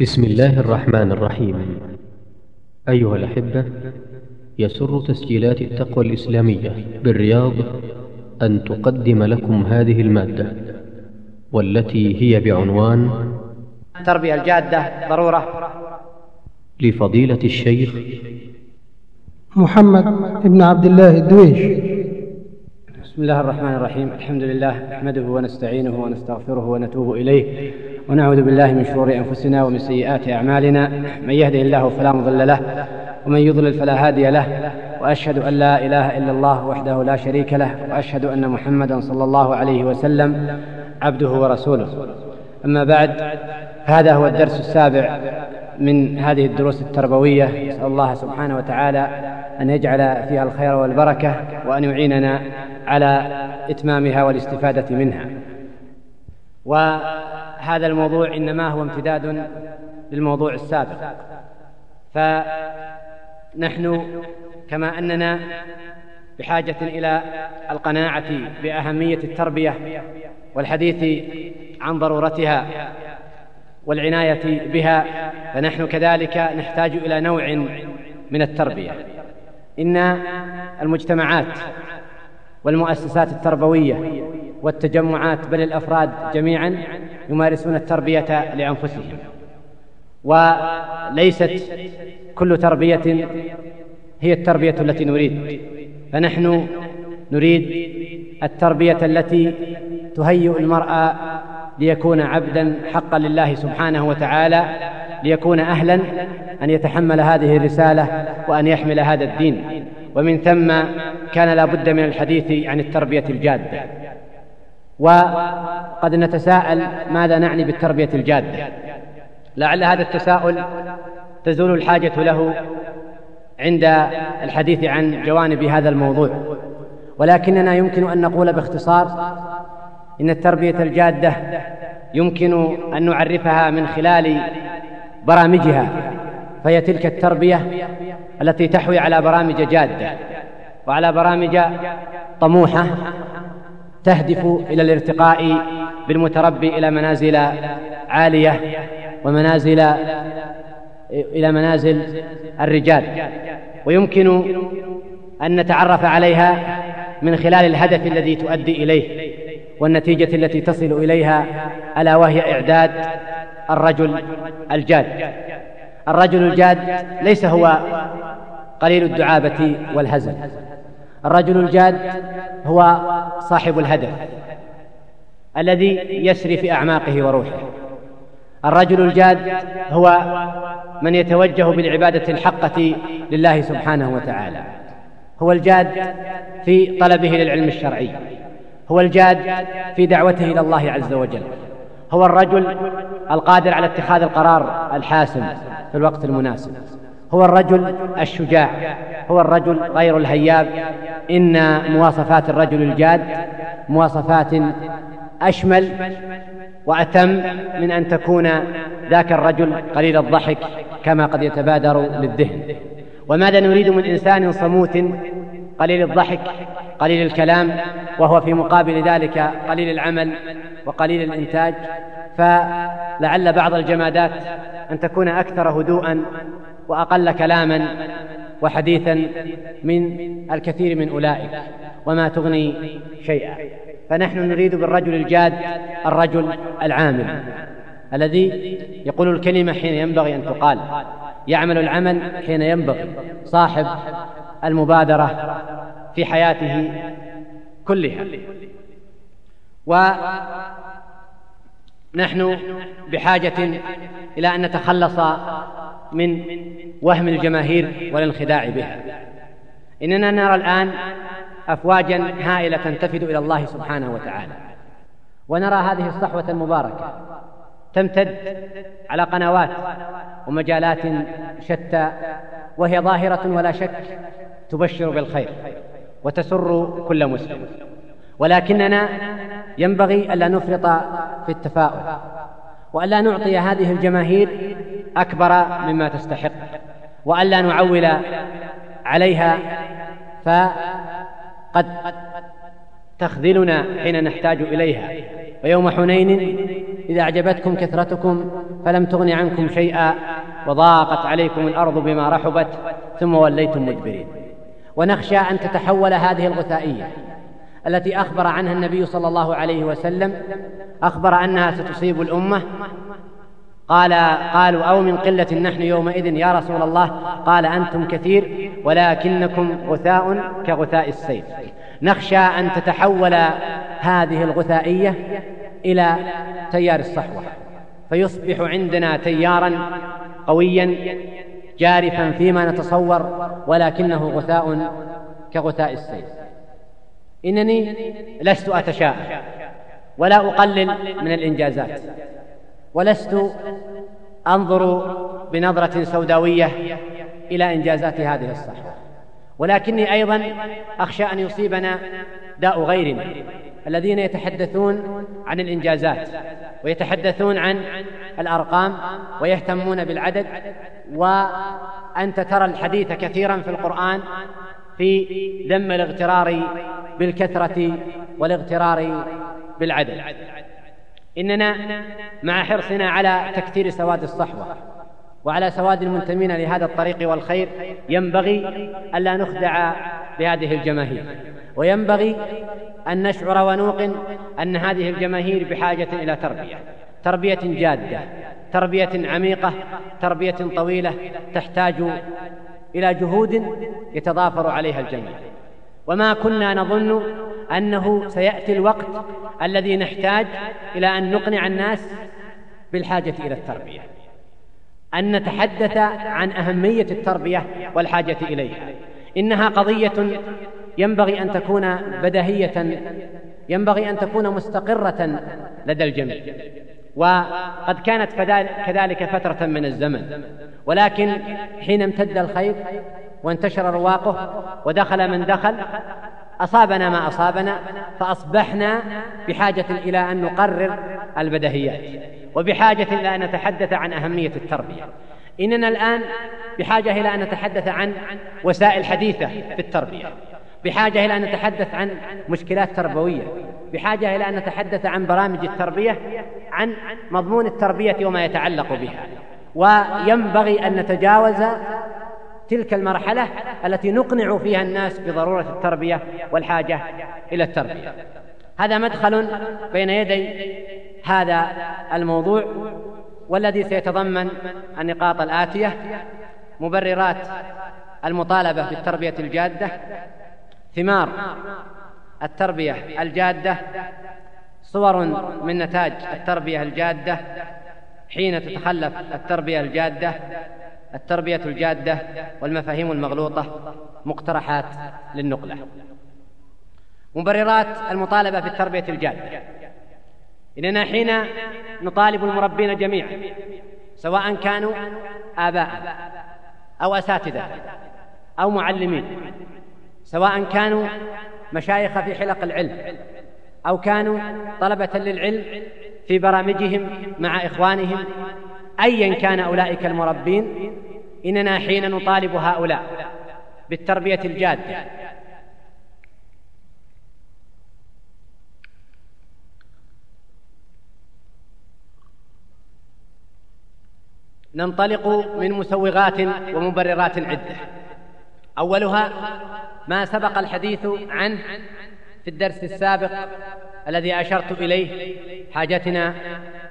بسم الله الرحمن الرحيم. أيها الأحبة يسر تسجيلات التقوى الإسلامية بالرياض أن تقدم لكم هذه المادة والتي هي بعنوان التربية الجادة ضرورة. لفضيلة الشيخ محمد بن عبد الله الدويش. بسم الله الرحمن الرحيم. الحمد لله نحمده ونستعينه ونستغفره ونتوب إليه. ونعوذ بالله من شرور أنفسنا ومن سيئات أعمالنا. من يهده الله فلا مضل له ومن يضلل فلا هادي له وأشهد أن لا إله إلا الله وحده لا شريك له وأشهد أن محمدا صلى الله عليه وسلم عبده ورسوله. أما بعد فهذا هو الدرس السابع من هذه الدروس التربوية. نسأل الله سبحانه وتعالى أن يجعل فيها الخير والبركة وأن يعيننا على إتمامها والاستفادة منها. وهذا الموضوع إنما هو امتداد للموضوع السابق. فنحن كما أننا بحاجة إلى القناعة بأهمية التربية والحديث عن ضرورتها والعناية بها فنحن كذلك نحتاج إلى نوع من التربية. إن المجتمعات والمؤسسات التربوية والتجمعات بل الأفراد جميعا يمارسون التربية لأنفسهم. وليست كل تربية هي التربية التي نريد. فنحن نريد التربية التي تهيئ المرء ليكون عبدا حقا لله سبحانه وتعالى ليكون أهلا أن يتحمل هذه الرسالة وأن يحمل هذا الدين. ومن ثم كان لا بد من الحديث عن التربية الجادة. وقد نتساءل ماذا نعني بالتربية الجادة. لعل هذا التساؤل تزول الحاجة له عند الحديث عن جوانب هذا الموضوع. ولكننا يمكن أن نقول باختصار إن التربية الجادة يمكن أن نعرفها من خلال برامجها فهي تلك التربية التي تحوي على برامج جادة وعلى برامج طموحة تهدف إلى الارتقاء بالمتربي إلى منازل عالية ومنازل إلى منازل الرجال. ويمكن أن نتعرف عليها من خلال الهدف الذي تؤدي إليه والنتيجة التي تصل إليها ألا وهي إعداد الرجل الجاد. الرجل الجاد ليس هو قليل الدعابة والهزل. الرجل الجاد هو صاحب الهدف الذي يسري في أعماقه وروحه. الرجل الجاد هو من يتوجه بالعبادة الحقة لله سبحانه وتعالى. هو الجاد في طلبه للعلم الشرعي. هو الجاد في دعوته إلى الله عز وجل. هو الرجل القادر على اتخاذ القرار الحاسم في الوقت المناسب. هو الرجل الشجاع هو الرجل غير الهياب. إن مواصفات الرجل الجاد مواصفات أشمل وأتم من أن تكون ذاك الرجل قليل الضحك كما قد يتبادر للذهن. وماذا نريد من إنسان صموت قليل الضحك قليل الكلام وهو في مقابل ذلك قليل العمل وقليل الإنتاج؟ فلعل بعض الجمادات أن تكون أكثر هدوءا وأقل كلاما وحديثا من الكثير من أولئك وما تغني شيئا. فنحن نريد بالرجل الجاد الرجل العامل الذي يقول الكلمة حين ينبغي أن تقال يعمل العمل حين ينبغي صاحب المبادرة في حياته كلها. ونحن بحاجة إلى أن نتخلص من وهم الجماهير والانخداع بها إننا نرى الآن افواجا هائلة تنتفد إلى الله سبحانه وتعالى. ونرى هذه الصحوة المباركة تمتد على قنوات ومجالات شتى وهي ظاهرة ولا شك تبشر بالخير وتسر كل مسلم. ولكننا ينبغي ألا نفرط في التفاؤل وألا نعطي هذه الجماهير أكبر مما تستحق. وألا نعول عليها فقد تخذلنا حين نحتاج إليها. ويوم حنين إذا أعجبتكم كثرتكم فلم تغن عنكم شيئا وضاقت عليكم الأرض بما رحبت ثم وليتم مدبرين. ونخشى أن تتحول هذه الغثائية التي أخبر عنها النبي صلى الله عليه وسلم أخبر أنها ستصيب الأمة قال قالوا أو من قلة نحن يومئذ يا رسول الله؟ قال أنتم كثير ولكنكم غثاء كغثاء السيف. نخشى أن تتحول هذه الغثائية إلى تيار الصحوة. فيصبح عندنا تيارا قويا جارفا فيما نتصور ولكنه غثاء كغثاء السيف. إنني لست أتشاءم ولا أقلل من الإنجازات. ولست أنظر بنظرة سوداوية إلى إنجازات هذه الصحوة ولكني أيضا أخشى أن يصيبنا داء غيرنا الذين يتحدثون عن الإنجازات ويتحدثون عن الأرقام ويهتمون بالعدد. وأنت ترى الحديث كثيرا في القرآن في ذم الاغترار بالكثرة والاغترار بالعدد. إننا مع حرصنا على تكثير سواد الصحوة وعلى سواد المنتمين لهذا الطريق والخير ينبغي ألا نخدع بهذه الجماهير وينبغي أن نشعر ونوقن أن هذه الجماهير بحاجة إلى تربية تربية جادة تربية عميقة تربية طويلة تحتاج إلى جهود يتضافر عليها الجميع. وما كنا نظن أنه سيأتي الوقت الذي نحتاج إلى أن نقنع الناس بالحاجة إلى التربية. أن نتحدث عن أهمية التربية والحاجة إليها. إنها قضية ينبغي أن تكون بدهية ينبغي أن تكون مستقرة لدى الجميع. وقد كانت كذلك فترة من الزمن. ولكن حين امتد الخير وانتشر رواقه ودخل من دخل أصابنا ما أصابنا فأصبحنا بحاجة إلى أن نقرر البدهيات وبحاجة إلى أن نتحدث عن أهمية التربية. إننا الآن بحاجة إلى أن نتحدث عن وسائل حديثة في التربية. بحاجة إلى أن نتحدث عن مشكلات تربوية. بحاجة إلى أن نتحدث عن برامج التربية عن مضمون التربية وما يتعلق بها. وينبغي أن نتجاوز تلك المرحلة التي نقنع فيها الناس بضرورة التربية والحاجة إلى التربية. هذا مدخل بين يدي هذا الموضوع والذي سيتضمن النقاط الآتية مبررات المطالبة بالتربية الجادة ثمار التربية الجادة صور من نتاج التربية الجادة حين تتخلف التربية الجادة التربية الجادة والمفاهيم المغلوطة مقترحات للنقلة. مبررات المطالبة بالتربية الجادة. إننا حين نطالب المربين جميعا سواء كانوا آباء أو أساتذة أو معلمين سواء كانوا مشايخ في حلق العلم أو كانوا طلبة للعلم في برامجهم مع إخوانهم أيا كان أولئك المربين إننا حين نطالب هؤلاء بالتربية الجادة. ننطلق من مسوغات ومبررات عدة. أولها ما سبق الحديث عنه في الدرس السابق الذي أشرت إليه حاجتنا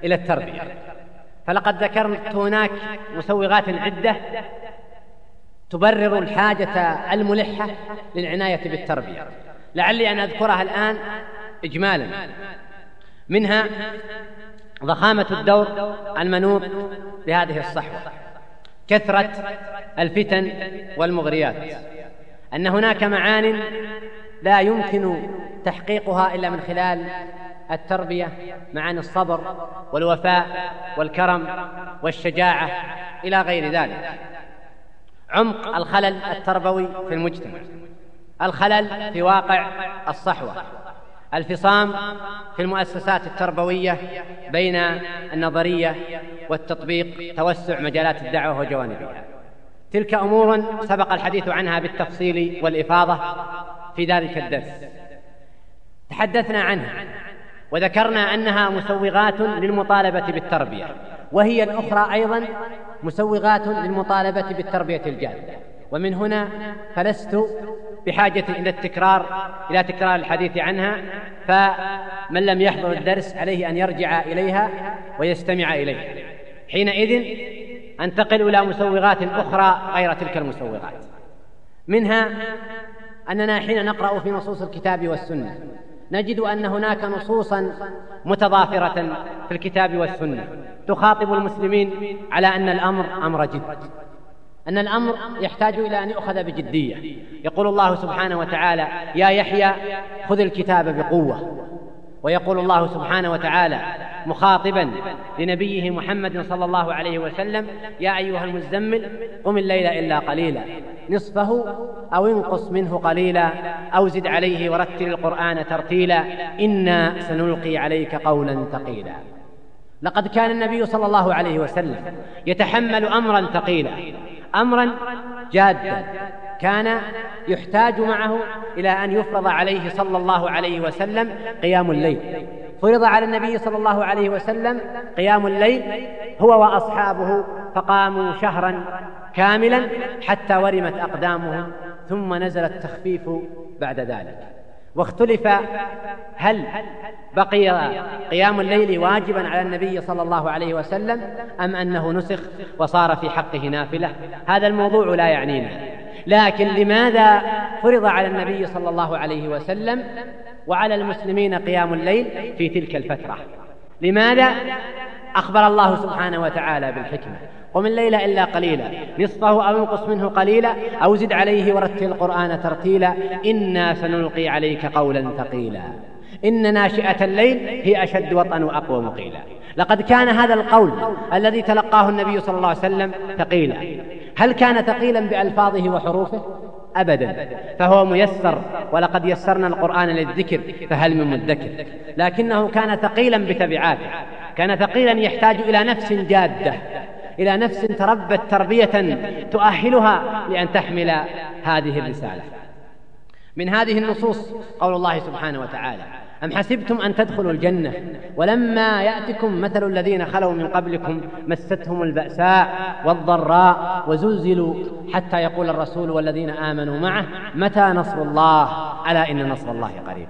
إلى التربية. فلقد ذكرت هناك مسوغات عدة تبرر الحاجة الملحة للعناية بالتربية. لعلي أن أذكرها الآن إجمالا. منها ضخامة الدور المنوط بهذه الصحوة كثرة الفتن والمغريات. أن هناك معان لا يمكن تحقيقها إلا من خلال التربية معاني الصبر والوفاء والكرم والشجاعة إلى غير ذلك. عمق الخلل التربوي في المجتمع. الخلل في واقع الصحوة. الفصام في المؤسسات التربوية بين النظرية والتطبيق توسع مجالات الدعوة وجوانبها. تلك أمور سبق الحديث عنها بالتفصيل والإفاضة في ذلك الدرس. تحدثنا عنها. وذكرنا أنها مسوغات للمطالبة بالتربية وهي الأخرى أيضا مسوغات للمطالبة بالتربية الجادة. ومن هنا فلست بحاجة إلى التكرار إلى تكرار الحديث عنها فمن لم يحضر الدرس عليه أن يرجع إليها ويستمع إليها. حينئذ أنتقل إلى مسوغات أخرى غير تلك المسوغات. منها أننا حين نقرأ في نصوص الكتاب والسنة نجد أن هناك نصوصا متضافرة في الكتاب والسنة تخاطب المسلمين على أن الأمر أمر جد. أن الأمر يحتاج إلى أن يؤخذ بجدية. يقول الله سبحانه وتعالى يا يحيى خذ الكتاب بقوة. ويقول الله سبحانه وتعالى مخاطبا لنبيه محمد صلى الله عليه وسلم يا أيها المزمل قم الليل إلا قليلا نصفه أو انقص منه قليلا أو زد عليه ورتل القرآن ترتيلا إنا سنلقي عليك قولا ثقيلا. لقد كان النبي صلى الله عليه وسلم يتحمل امرا ثقيلا امرا جادا كان يحتاج معه إلى أن يفرض عليه صلى الله عليه وسلم قيام الليل. فرض على النبي صلى الله عليه وسلم قيام الليل هو وأصحابه فقاموا شهرا كاملا حتى ورمت اقدامهم ثم نزل التخفيف بعد ذلك. واختلف هل بقي قيام الليل واجبا على النبي صلى الله عليه وسلم أم أنه نسخ وصار في حقه نافلة؟ هذا الموضوع لا يعنينا. لكن لماذا فرض على النبي صلى الله عليه وسلم وعلى المسلمين قيام الليل في تلك الفترة؟ لماذا أخبر الله سبحانه وتعالى بالحكمة؟ قم الليل إلا قليلا نصفه أو انقص منه قليلا أو زد عليه ورتل القرآن ترتيلا إنا سنلقي عليك قولا ثقيلا. إن ناشئة الليل هي أشد وطئا وأقوى مقيلا لقد كان هذا القول الذي تلقاه النبي صلى الله عليه وسلم ثقيلا. هل كان ثقيلا بألفاظه وحروفه؟ أبدا. فهو ميسر ولقد يسرنا القرآن للذكر فهل من مدكر. لكنه كان ثقيلا بتبعاته. كان ثقيلا يحتاج إلى نفس جادة إلى نفس تربت تربية تؤهلها لأن تحمل هذه الرسالة. من هذه النصوص قول الله سبحانه وتعالى أم حسبتم أن تدخلوا الجنة؟ ولما يأتكم مثل الذين خلوا من قبلكم مستهم البأساء والضراء وزلزلوا حتى يقول الرسول والذين آمنوا معه متى نصر الله؟ ألا إن نصر الله قريب.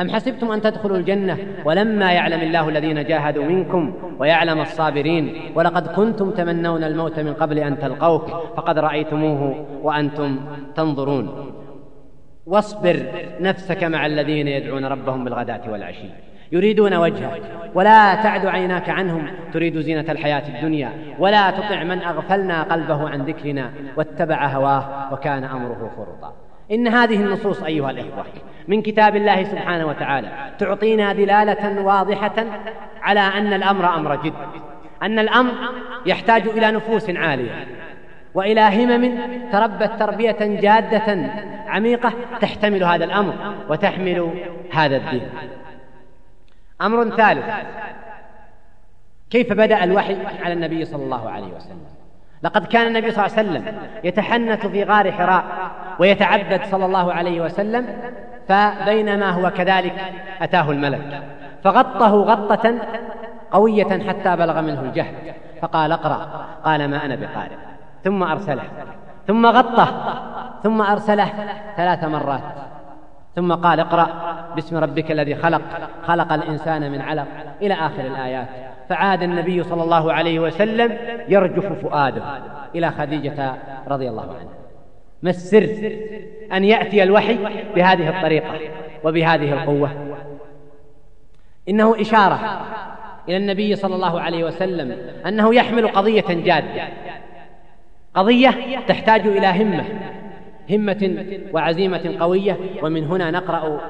أم حسبتم أن تدخلوا الجنة؟ ولما يعلم الله الذين جاهدوا منكم ويعلم الصابرين ولقد كنتم تمنون الموت من قبل أن تلقوه فقد رأيتموه وأنتم تنظرون. واصبر نفسك مع الذين يدعون ربهم بالغداة والعشي. يريدون وجهه ولا تعد عيناك عنهم. تريد زينة الحياة الدنيا. ولا تطع من أغفلنا قلبه عن ذكرنا واتبع هواه وكان أمره فرطا إن هذه النصوص أيها الإخوة من كتاب الله سبحانه وتعالى تعطينا دلالة واضحة على أن الأمر أمر جد. أن الأمر يحتاج إلى نفوس عالية. وإلى همم تربت تربية جادة عميقة تحتمل هذا الأمر وتحمل هذا الدين. أمر ثالث. كيف بدأ الوحي على النبي صلى الله عليه وسلم؟ لقد كان النبي صلى الله عليه وسلم يتحنث في غار حراء ويتعبد صلى الله عليه وسلم فبينما هو كذلك أتاه الملك فغطه غطة قوية حتى بلغ منه الجهل فقال اقرأ قال ما أنا بقارئ. ثم أرسله. ثم غطه. ثم أرسله ثلاث مرات. ثم قال اقرأ باسم ربك الذي خلق. خلق الإنسان من علق. إلى آخر الآيات. فعاد النبي صلى الله عليه وسلم يرجف فؤاده إلى خديجة رضي الله عنها. ما السر أن يأتي الوحي بهذه الطريقة وبهذه القوة؟ إنه إشارة إلى النبي صلى الله عليه وسلم أنه يحمل قضية جادة. قضية تحتاج إلى همة همة وعزيمة قوية ومن هنا نقرأ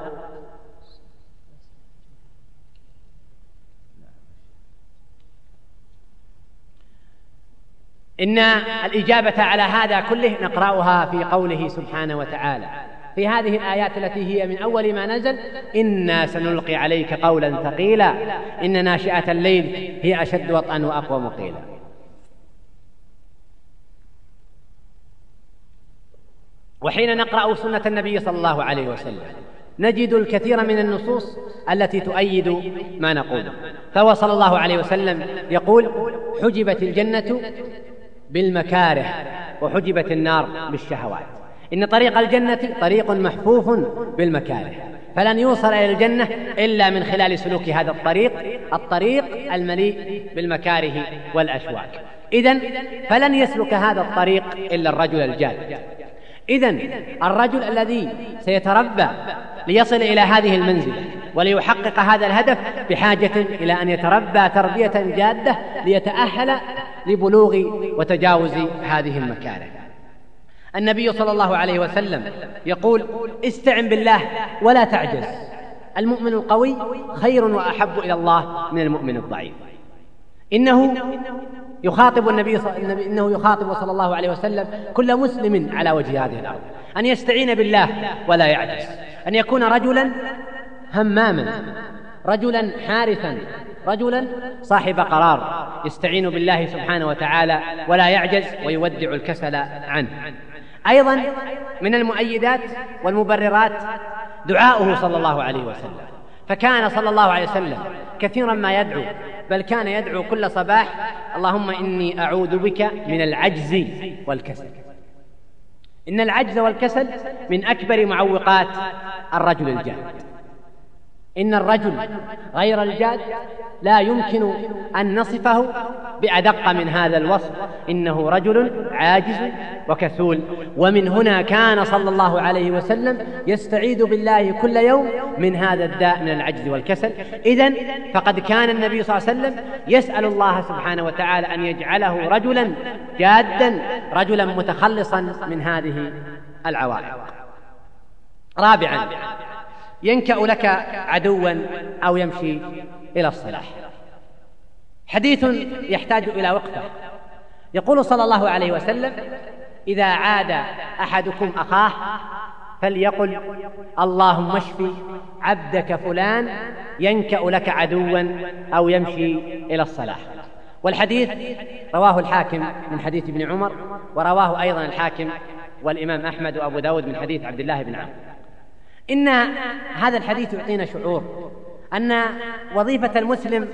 إن الإجابة على هذا كله نقرأها في قوله سبحانه وتعالى. في هذه الآيات التي هي من أول ما نزل إنا سنلقي عليك قولا ثقيلا إن ناشئة الليل هي أشد وطئا وأقوى مقيلا. وحين نقرأ سنة النبي صلى الله عليه وسلم نجد الكثير من النصوص التي تؤيد ما نقوله فهو صلى الله عليه وسلم يقول حجبت الجنة بالمكاره وحجبت النار بالشهوات. إن طريق الجنة طريق محفوف بالمكاره. فلن يوصل إلى الجنة إلا من خلال سلوك هذا الطريق الطريق المليء بالمكاره والأشواك. إذن فلن يسلك هذا الطريق إلا الرجل الجاد. إذن الرجل الذي سيتربى ليصل إلى هذه المنزلة وليحقق هذا الهدف بحاجة إلى أن يتربى تربية جادة ليتأهل لبلوغ وتجاوز هذه المكاره النبي صلى الله عليه وسلم يقول استعن بالله ولا تعجز المؤمن القوي خير وأحب إلى الله من المؤمن الضعيف. إنه يخاطب النبي صلى إنه يخاطب صلى الله عليه وسلم كل مسلم على وجه هذه الأرض. أن يستعين بالله ولا يعجز. أن يكون رجلا هماما رجلا حارثا رجلا صاحب قرار. يستعين بالله سبحانه وتعالى ولا يعجز ويودع الكسل عنه. أيضا من المؤيدات والمبررات دعاؤه صلى الله عليه وسلم. فكان صلى الله عليه وسلم كثيرا ما يدعو بل كان يدعو كل صباح اللهم إني أعوذ بك من العجز والكسل. إن العجز والكسل من أكبر معوقات الرجل الجاد إن الرجل غير الجاد لا يمكن أن نصفه بأدق من هذا الوصف. إنه رجل عاجز وكسول. ومن هنا كان صلى الله عليه وسلم يستعيذ بالله كل يوم من هذا الداء من العجز والكسل. إذا فقد كان النبي صلى الله عليه وسلم يسأل الله سبحانه وتعالى أن يجعله رجلا جادا رجلا متخلصا من هذه العوائق. رابعا ينكأ لك عدوا أو يمشي إلى الصلاح. حديث يحتاج إلى وقفة يقول صلى الله عليه وسلم إذا عاد أحدكم أخاه فليقل اللهم اشف عبدك فلان ينكأ لك عدوا أو يمشي إلى الصلاح. والحديث رواه الحاكم من حديث ابن عمر ورواه أيضا الحاكم والإمام أحمد وأبو داود من حديث عبد الله بن عمرو. إن هذا الحديث يعطينا شعور أن وظيفة المسلم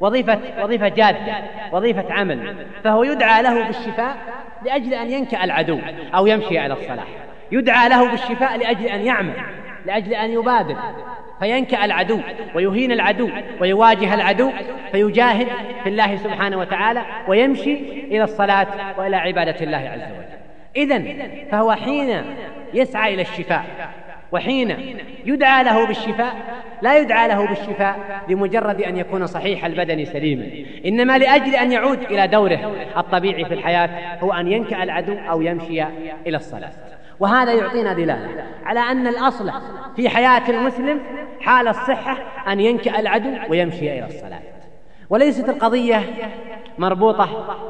وظيفة وظيفة جادة وظيفة عمل فهو يدعى له بالشفاء لأجل أن ينكأ العدو أو يمشي على الصلاح. يدعى له بالشفاء لأجل أن يعمل لأجل أن يبادر فينكأ العدو ويهين العدو ويواجه العدو فيجاهد في الله سبحانه وتعالى ويمشي إلى الصلاة وإلى عبادة الله عز وجل. إذن فهو حين يسعى إلى الشفاء وحين يدعى له بالشفاء لا يدعى له بالشفاء لمجرد أن يكون صحيح البدن سليما. إنما لأجل أن يعود إلى دوره الطبيعي في الحياة هو أن ينكأ العدو أو يمشي إلى الصلاة. وهذا يعطينا دلالة على أن الأصل في حياة المسلم حال الصحة أن ينكأ العدو ويمشي إلى الصلاة. وليست القضية مربوطة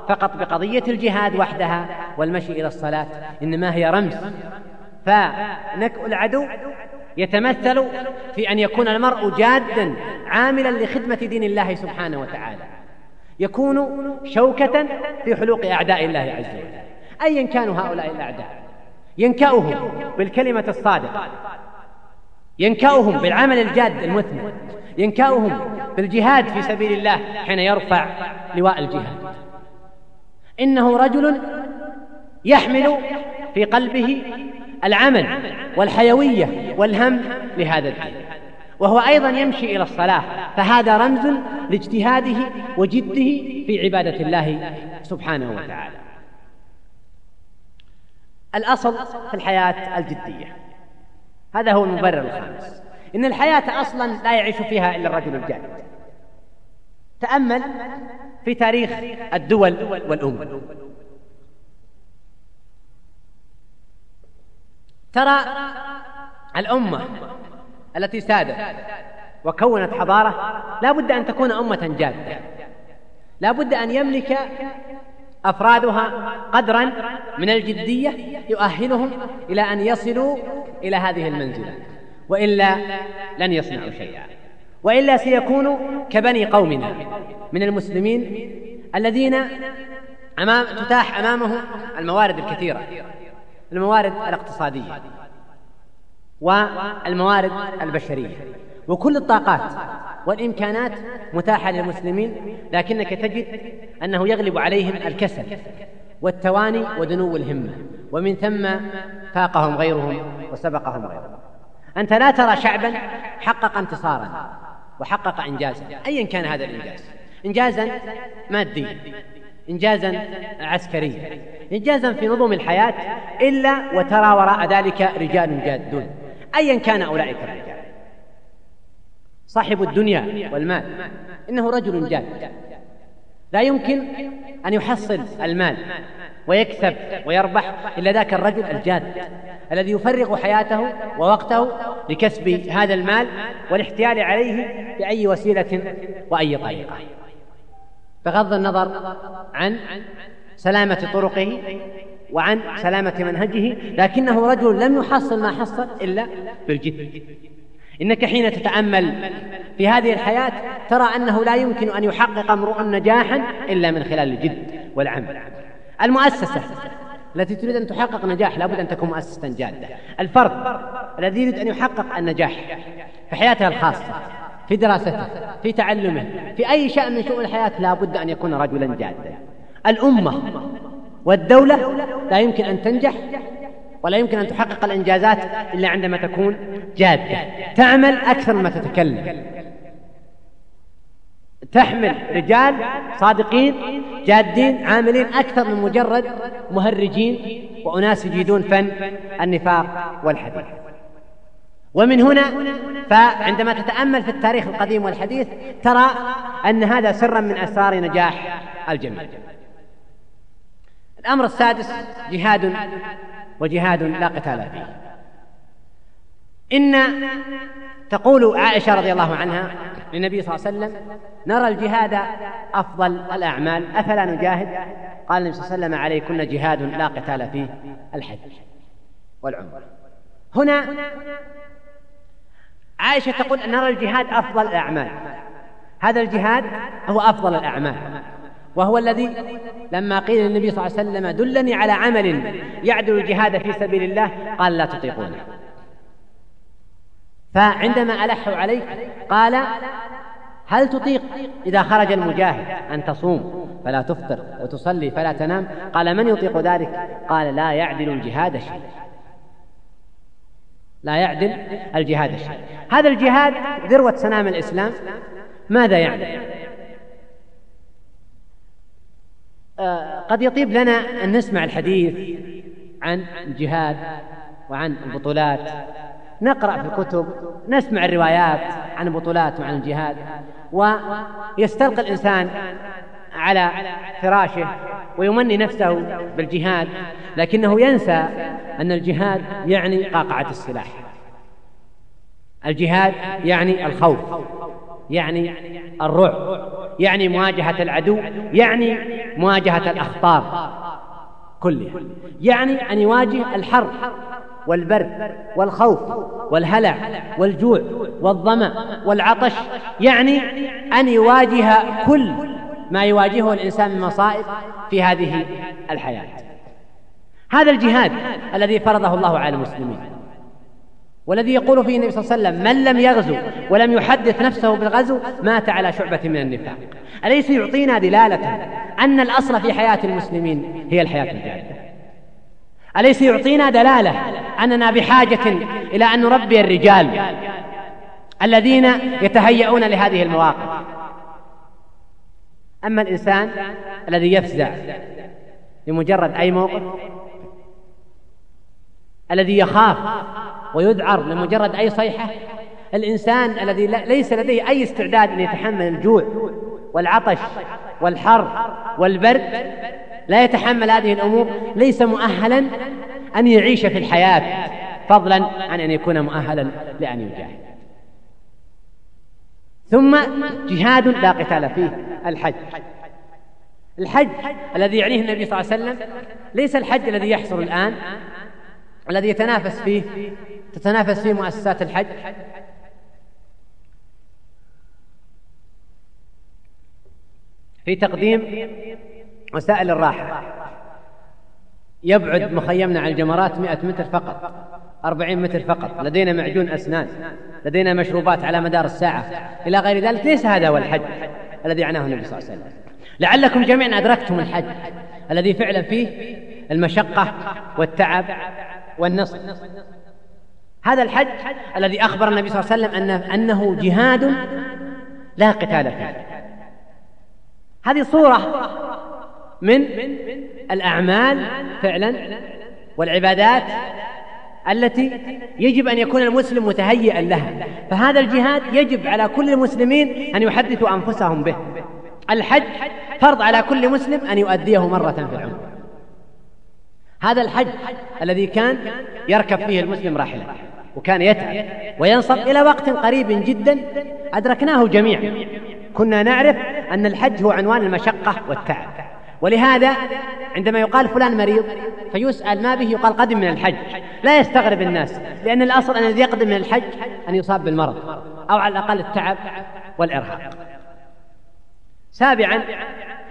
فقط بقضية الجهاد وحدها والمشي إلى الصلاة إنما هي رمز فنكء العدو يتمثل في أن يكون المرء جادا عاملا لخدمة دين الله سبحانه وتعالى. يكون شوكة في حلوق أعداء الله عز وجل. أيا كانوا هؤلاء الأعداء. ينكأهم بالكلمة الصادقة. ينكأهم بالعمل الجاد المثمر. ينكأهم بالجهاد في سبيل الله حين يرفع لواء الجهاد. إنه رجل يحمل في قلبه العمل والحيوية والهم لهذا الدين. وهو أيضا يمشي إلى الصلاة. فهذا رمز لاجتهاده وجده في عبادة الله سبحانه وتعالى. الأصل في الحياة الجدية. هذا هو المبرر الخامس. إن الحياة أصلا لا يعيش فيها إلا الرجل الجاد تأمل في تاريخ الدول والأمم. ترى الأمة التي سادت وكونت حضارة لا بد أن تكون أمة جادة. لا بد أن يملك أفرادها قدرا من الجدية يؤهلهم إلى أن يصلوا إلى هذه المنزلة. وإلا لن يصنعوا شيئا. وإلا سيكونوا كبني قومنا من المسلمين الذين أمام تتاح أمامهم الموارد الكثيرة. الموارد الاقتصادية والموارد البشرية وكل الطاقات والإمكانات متاحة للمسلمين لكنك تجد أنه يغلب عليهم الكسل والتواني ودنو الهمة ومن ثم فاقهم غيرهم وسبقهم غيرهم. أنت لا ترى شعبا حقق انتصارا وحقق إنجازا أيا كان هذا الإنجاز. إنجازا ماديا. إنجازا عسكريا إنجازا في نظم الحياة إلا وترى وراء ذلك رجال جادون. أيا كان أولئك الرجال. صاحب الدنيا والمال إنه رجل جاد. لا يمكن أن يحصل المال ويكسب ويربح إلا ذاك الرجل الجاد الذي يفرغ حياته ووقته لكسب هذا المال والاحتيال عليه بأي وسيلة وأي طريقة. بغض النظر عن سلامة طرقه وعن سلامة منهجه لكنه رجل لم يحصل ما حصل إلا بالجد إنك حين تتأمل في هذه الحياة ترى أنه لا يمكن أن يحقق امرؤ نجاحا إلا من خلال الجد والعمل. المؤسسة التي تريد أن تحقق نجاح لابد أن تكون مؤسسة جادة. الفرد الذي يريد أن يحقق النجاح في حياته الخاصة في دراسته في تعلمه في أي شأن من شؤون الحياة لابد أن يكون رجلا جادا. الأمة والدولة لا يمكن أن تنجح ولا يمكن أن تحقق الإنجازات إلا عندما تكون جادة. تعمل أكثر مما تتكلم. تحمل رجال صادقين جادين عاملين أكثر من مجرد مهرجين وأناس يجيدون فن النفاق والحديث. ومن هنا فعندما تتأمل في التاريخ القديم والحديث ترى أن هذا سرا من أسرار نجاح الجميع. الأمر السادس جهاد وجهاد لا قتال فيه. إن تقول عائشة رضي الله عنها للنبي صلى الله عليه وسلم نرى الجهاد أفضل الأعمال. أفلا نجاهد؟ قال النبي صلى الله عليه وسلم عليكن جهاد لا قتال فيه الحج والعمرة. هنا عائشة تقول نرى الجهاد أفضل الأعمال. هذا الجهاد هو أفضل الأعمال. وهو الذي لما قيل للنبي صلى الله عليه وسلم دلني على عمل يعدل الجهاد في سبيل الله قال لا تطيقونه فعندما ألحوا عليه قال هل تطيق إذا خرج المجاهد أن تصوم فلا تفطر وتصلي فلا تنام؟ قال من يطيق ذلك؟ قال لا يعدل الجهاد شيء. لا يعدل الجهاد شيء. هذا الجهاد ذروة سنام الإسلام ماذا يعني؟ آه قد يطيب لنا أن نسمع الحديث عن الجهاد وعن البطولات نقرأ في الكتب نسمع الروايات عن البطولات وعن الجهاد ويستلقى الإنسان على فراشه ويمني نفسه بالجهاد لكنه ينسى أن الجهاد يعني قاقعة السلاح. الجهاد يعني الخوف يعني الرعب يعني مواجهة العدو يعني مواجهة الأخطار كلها. يعني أن يواجه الحرب والبرد والخوف والهلع والجوع والظمأ والعطش يعني أن يواجه كل ما يواجهه الإنسان من مصائب في هذه الحياة. هذا الجهاد الذي فرضه الله على المسلمين والذي يقول فيه النبي صلى الله عليه وسلم من لم يغزو ولم يحدث نفسه بالغزو مات على شعبة من النفاق. أليس يعطينا دلالة أن الأصل في حياة المسلمين هي الحياة الجادة؟ أليس يعطينا دلالة أننا بحاجة إلى أن نربي الرجال الذين يتهيئون لهذه المواقف؟ أما الإنسان الذي يفزع لمجرد أي موقف الذي يخاف ويذعر لمجرد أي صيحة الإنسان الذي ليس لديه أي استعداد أن يتحمل الجوع والعطش والحر والبرد لا يتحمل هذه الأمور ليس مؤهلا أن يعيش في الحياة فضلا عن أن يكون مؤهلا لأن يجاهد. ثم جهاد لا قتال فيه الحج. الحج الذي يعنيه النبي صلى الله عليه وسلم ليس الحج الذي يحصل الآن الذي يتنافس فيه تتنافس فيه مؤسسات الحج. في تقديم وسائل الراحة. يبعد مخيمنا عن الجمرات مئة متر فقط. أربعين متر فقط. لدينا معجون أسنان. لدينا مشروبات على مدار الساعة. إلى غير ذلك ليس هذا هو الحج الذي عناه النبي صلى الله عليه وسلم. لعلكم جميعا أدركتم الحج. الذي فعلا فيه المشقة والتعب والنصر. هذا الحج الذي أخبر النبي صلى الله عليه وسلم أنه, أنه جهاد لا قتال فيه. هذه صورة من الأعمال فعلا والعبادات التي يجب أن يكون المسلم متهيئا لها. فهذا الجهاد يجب على كل المسلمين أن يحدثوا أنفسهم به. الحج فرض على كل مسلم أن يؤديه مرة في العمر. هذا الحج الذي كان يركب فيه المسلم راحلة وكان يتعب وينصب إلى وقت قريب جدا أدركناه جميعا. كنا نعرف أن الحج هو عنوان المشقة والتعب. ولهذا عندما يقال فلان مريض فيسأل ما به؟ يقال قدم من الحج. لا يستغرب الناس لأن الأصل أن الذي يقدم من الحج أن يصاب بالمرض أو على الأقل التعب والإرهاق. سابعا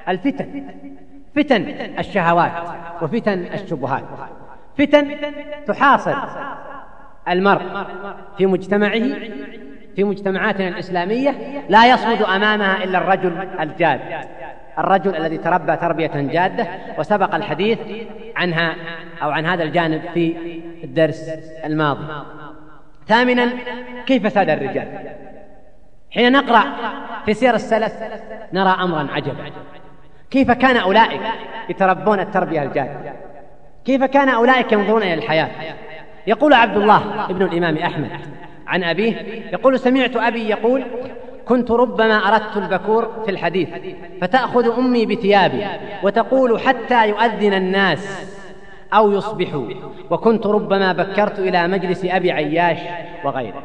الفتن. فتن الشهوات وفتن الشبهات. فتن تحاصر المرء في مجتمعه في مجتمعاتنا الإسلامية لا يصمد أمامها إلا الرجل الجاد. الرجل الذي تربى تربية جادة وسبق الحديث عنها أو عن هذا الجانب في الدرس الماضي. ثامنا كيف ساد الرجال؟ حين نقرأ في سير السلف نرى أمرا عجبا. كيف كان أولئك يتربون التربية الجادة؟ كيف كان أولئك ينظرون إلى الحياة؟ يقول عبد الله ابن الإمام أحمد عن أبيه يقول سمعت أبي يقول كنت ربما أردت البكور في الحديث فتأخذ أمي بثيابي وتقول حتى يؤذن الناس أو يصبحوا وكنت ربما بكرت إلى مجلس أبي عياش وغيره.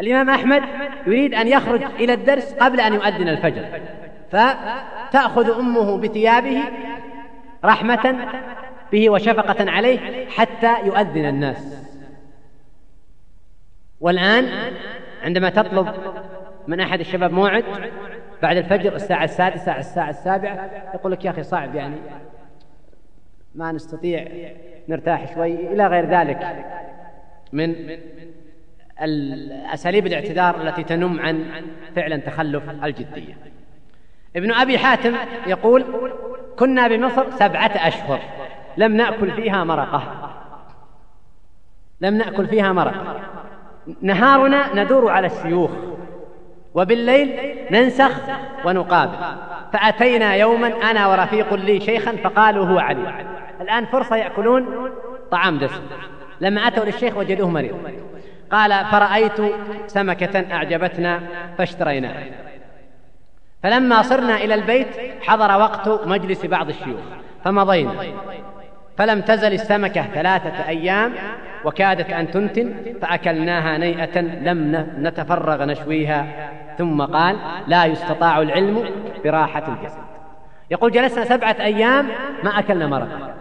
الإمام أحمد يريد أن يخرج إلى الدرس قبل أن يؤذن الفجر فتأخذ أمه بثيابه رحمة به وشفقة عليه حتى يؤذن الناس. والآن عندما تطلب من أحد الشباب موعد بعد الفجر الساعة السادسة الساعة السابعة يقول لك يا أخي صعب يعني ما نستطيع نرتاح شوي إلى غير ذلك من أساليب الاعتذار التي تنم عن فعلا تخلف الجدية. ابن أبي حاتم يقول كنا بمصر سبعة أشهر لم نأكل فيها مرقة. لم نأكل فيها مرقة. نهارنا ندور على الشيوخ وبالليل ننسخ ونقابل. فأتينا يوما أنا ورفيق لي شيخا فقالوا هو علي. الآن فرصة يأكلون طعام دسم لما أتوا للشيخ وجدوه مريض. قال فرأيت سمكة أعجبتنا فاشتريناها. فلما صرنا إلى البيت حضر وقت مجلس بعض الشيوخ فمضينا. فلم تزل السمكة ثلاثة أيام وكادت أن تنتن فأكلناها نيئة لم نتفرغ نشويها. ثم قال لا يستطاع العلم براحة الجسد. يقول جلسنا سبعة أيام ما أكلنا مرق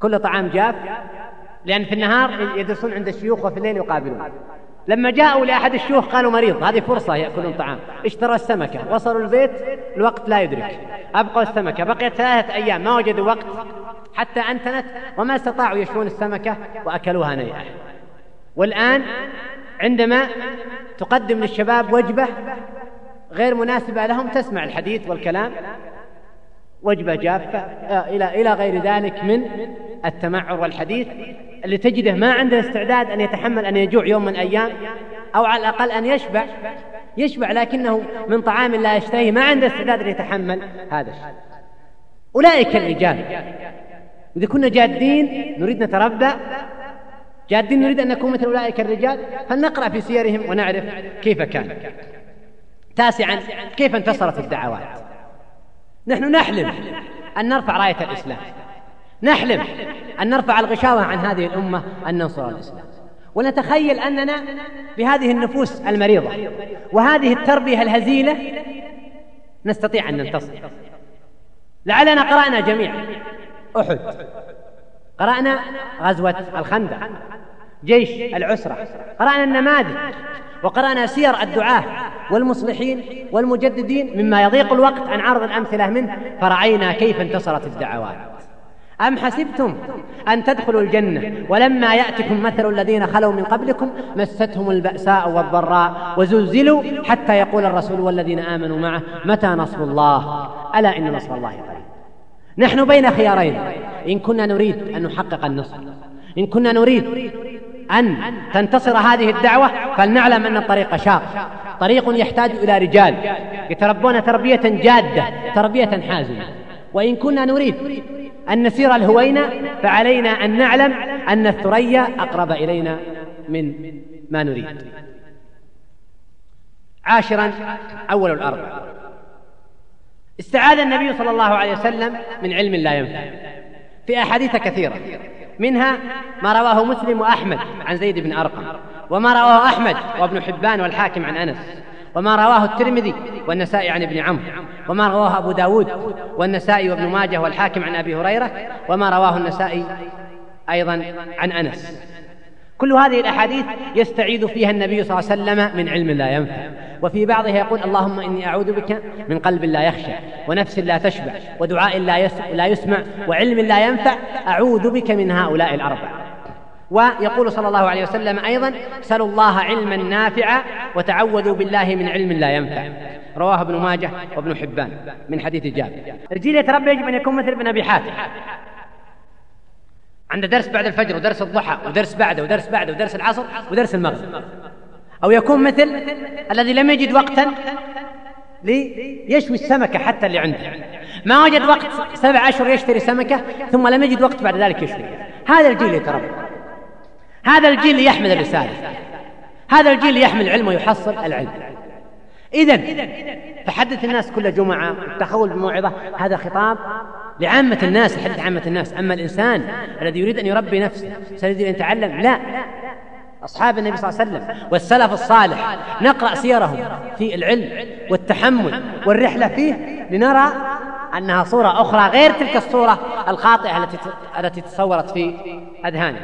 كل طعام جاف لأن في النهار يدرسون عند الشيوخ وفي الليل يقابلون. لما جاءوا لأحد الشيوخ قالوا مريض. هذه فرصة يأكلون طعام. اشترى السمكة. وصلوا البيت الوقت لا يدرك. أبقوا السمكة. بقيت ثلاثة أيام. ما وجدوا وقت. حتى أنتنت. وما استطاعوا يشوون السمكة وأكلوها نيئة. والآن عندما تقدم للشباب وجبة غير مناسبة لهم تسمع الحديث والكلام. وجبة جافة آه، إلى إلى غير ذلك من التمعر والحديث اللي تجده ما عنده استعداد أن يتحمل أن يجوع يوم من أيام أو على الأقل أن يشبع يشبع لكنه من طعام لا يشتهي ما عنده استعداد أن يتحمل هذا الشيء. أولئك الرجال إذا كنا جادين نريد نتربى جادين نريد أن نكون مثل أولئك الرجال فلنقرأ في سيرهم ونعرف كيف كان. تاسعا كيف انتصرت الدعوات؟ نحن نحلم أن نرفع راية الإسلام. نحلم أن نرفع الغشاوة عن هذه الأمة أن ننصر الإسلام ونتخيل أننا بهذه النفوس المريضة وهذه التربية الهزيلة نستطيع أن ننتصر. لعلنا قرأنا جميعا. أحد. قرأنا غزوة الخندق. جيش العسرة. قرأنا النماذج وقرأنا سير الدعاة والمصلحين والمجددين مما يضيق الوقت عن عرض الأمثلة منه فرأينا كيف انتصرت الدعوات. أم حسبتم أن تدخلوا الجنة ولما يأتكم مثل الذين خلوا من قبلكم مستهم البأساء والضراء وزلزلوا حتى يقول الرسول والذين آمنوا معه متى نصر الله؟ ألا إن نصر الله قريب. نحن بين خيارين إن كنا نريد أن نحقق النصر إن كنا نريد أن تنتصر هذه الدعوة فلنعلم أن الطريق شاق. طريق يحتاج إلى رجال يتربون تربية جادة تربية حازمة. وإن كنا نريد أن نسير الهوينة فعلينا أن نعلم أن الثريا أقرب إلينا من ما نريد. عاشرا أول الأربع. استعاذ النبي صلى الله عليه وسلم من علم لا ينفع. في أحاديث كثيرة منها ما رواه مسلم وأحمد عن زيد بن أرقم وما رواه أحمد وابن حبان والحاكم عن أنس وما رواه الترمذي والنسائي عن ابن عمرو وما رواه أبو داود والنسائي وابن ماجه والحاكم عن أبي هريرة وما رواه النسائي أيضا عن أنس. كل هذه الأحاديث يستعيذ فيها النبي صلى الله عليه وسلم من علم لا ينفع. وفي بعضها يقول اللهم إني أعوذ بك من قلب لا يخشى ونفس لا تشبع ودعاء لا يسمع وعلم لا ينفع أعوذ بك من هؤلاء الأربعة ويقول صلى الله عليه وسلم أيضا سلوا الله علما نافعا وتعوذوا بالله من علم لا ينفع. رواه ابن ماجه وابن حبان من حديث جابر. رجيل ربي يجب أن يكون مثل ابن أبي حاتم. عنده درس بعد الفجر ودرس الضحى ودرس بعده ودرس بعده ودرس العصر ودرس المغرب. أو يكون مثل الذي لم يجد وقتا ليشوي السمكة حتى اللي عنده. ما وجد وقت سبع أشهر يشتري سمكة ثم لم يجد وقت بعد ذلك يشتري هذا الجيل يتربى هذا الجيل يحمل الرسالة. هذا الجيل يحمل العلم ويحصل العلم. إذا فحدث الناس كل جمعة التخول بموعظة. هذا خطاب لعامة الناس حدث عامة الناس. أما الإنسان الذي يريد أن يربي نفسه سيريد أن يتعلم لا. أصحاب النبي صلى الله عليه وسلم والسلف الصالح نقرأ سيرهم في العلم والتحمل والرحلة فيه لنرى أنها صورة أخرى غير تلك الصورة الخاطئة التي التي تصورت في أذهانهم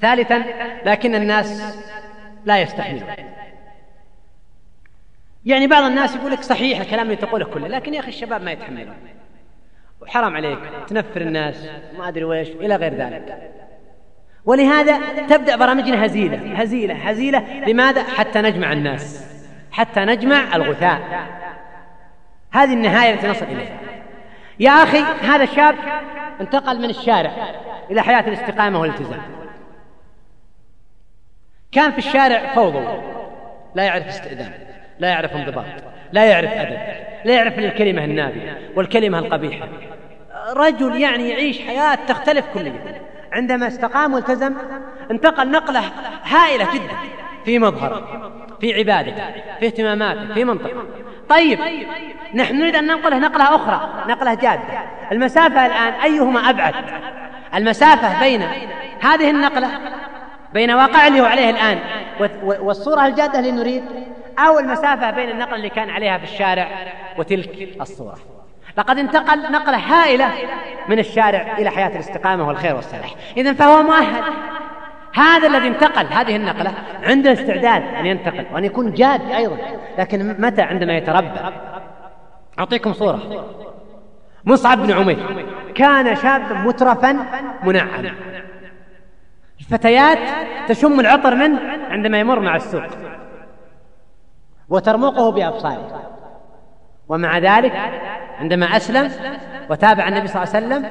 ثالثا لكن الناس لا يستحملون. يعني بعض الناس يقول لك صحيح الكلام اللي تقوله كله لكن يا أخي الشباب ما يتحملون. وحرام عليك تنفر الناس ما أدري ويش إلى غير ذلك. ولهذا تبدأ برامجنا هزيلة هزيلة هزيلة. لماذا؟ حتى نجمع الناس حتى نجمع الغثاء. هذه النهاية التي نصل إليها. يا أخي هذا الشاب انتقل من الشارع إلى حياة الاستقامة والالتزام. كان في الشارع فوضى لا يعرف استئذان. لا يعرف انضباط لا يعرف أدب لا يعرف الكلمة النابية والكلمة القبيحة. رجل يعني يعيش حياة تختلف كليا. عندما استقام والتزم انتقل نقلة هائلة جدا في مظهره في عبادته في اهتماماته في منطقه. طيب نحن نريد أن ننقله نقلة أخرى نقلة جادة. المسافة الآن أيهما أبعد؟ المسافة بين هذه النقلة بين واقع اللي هو عليه الآن والصورة الجادة اللي نريد؟ أو المسافة بين النقلة اللي كان عليها في الشارع وتلك الصورة. لقد انتقل نقلة هائلة من الشارع إلى حياة الاستقامة والخير والصلاح. إذا فهو مؤهل. هذا الذي انتقل هذه النقلة عنده استعداد أن ينتقل وأن يكون جاد أيضا. لكن متى عندما يتربى؟ أعطيكم صورة. مصعب بن عمير كان شابا مترفا منعما الفتيات تشم العطر منه عندما يمر مع السوق. وترمقه بأبصاره. ومع ذلك عندما أسلم وتابع النبي صلى الله عليه وسلم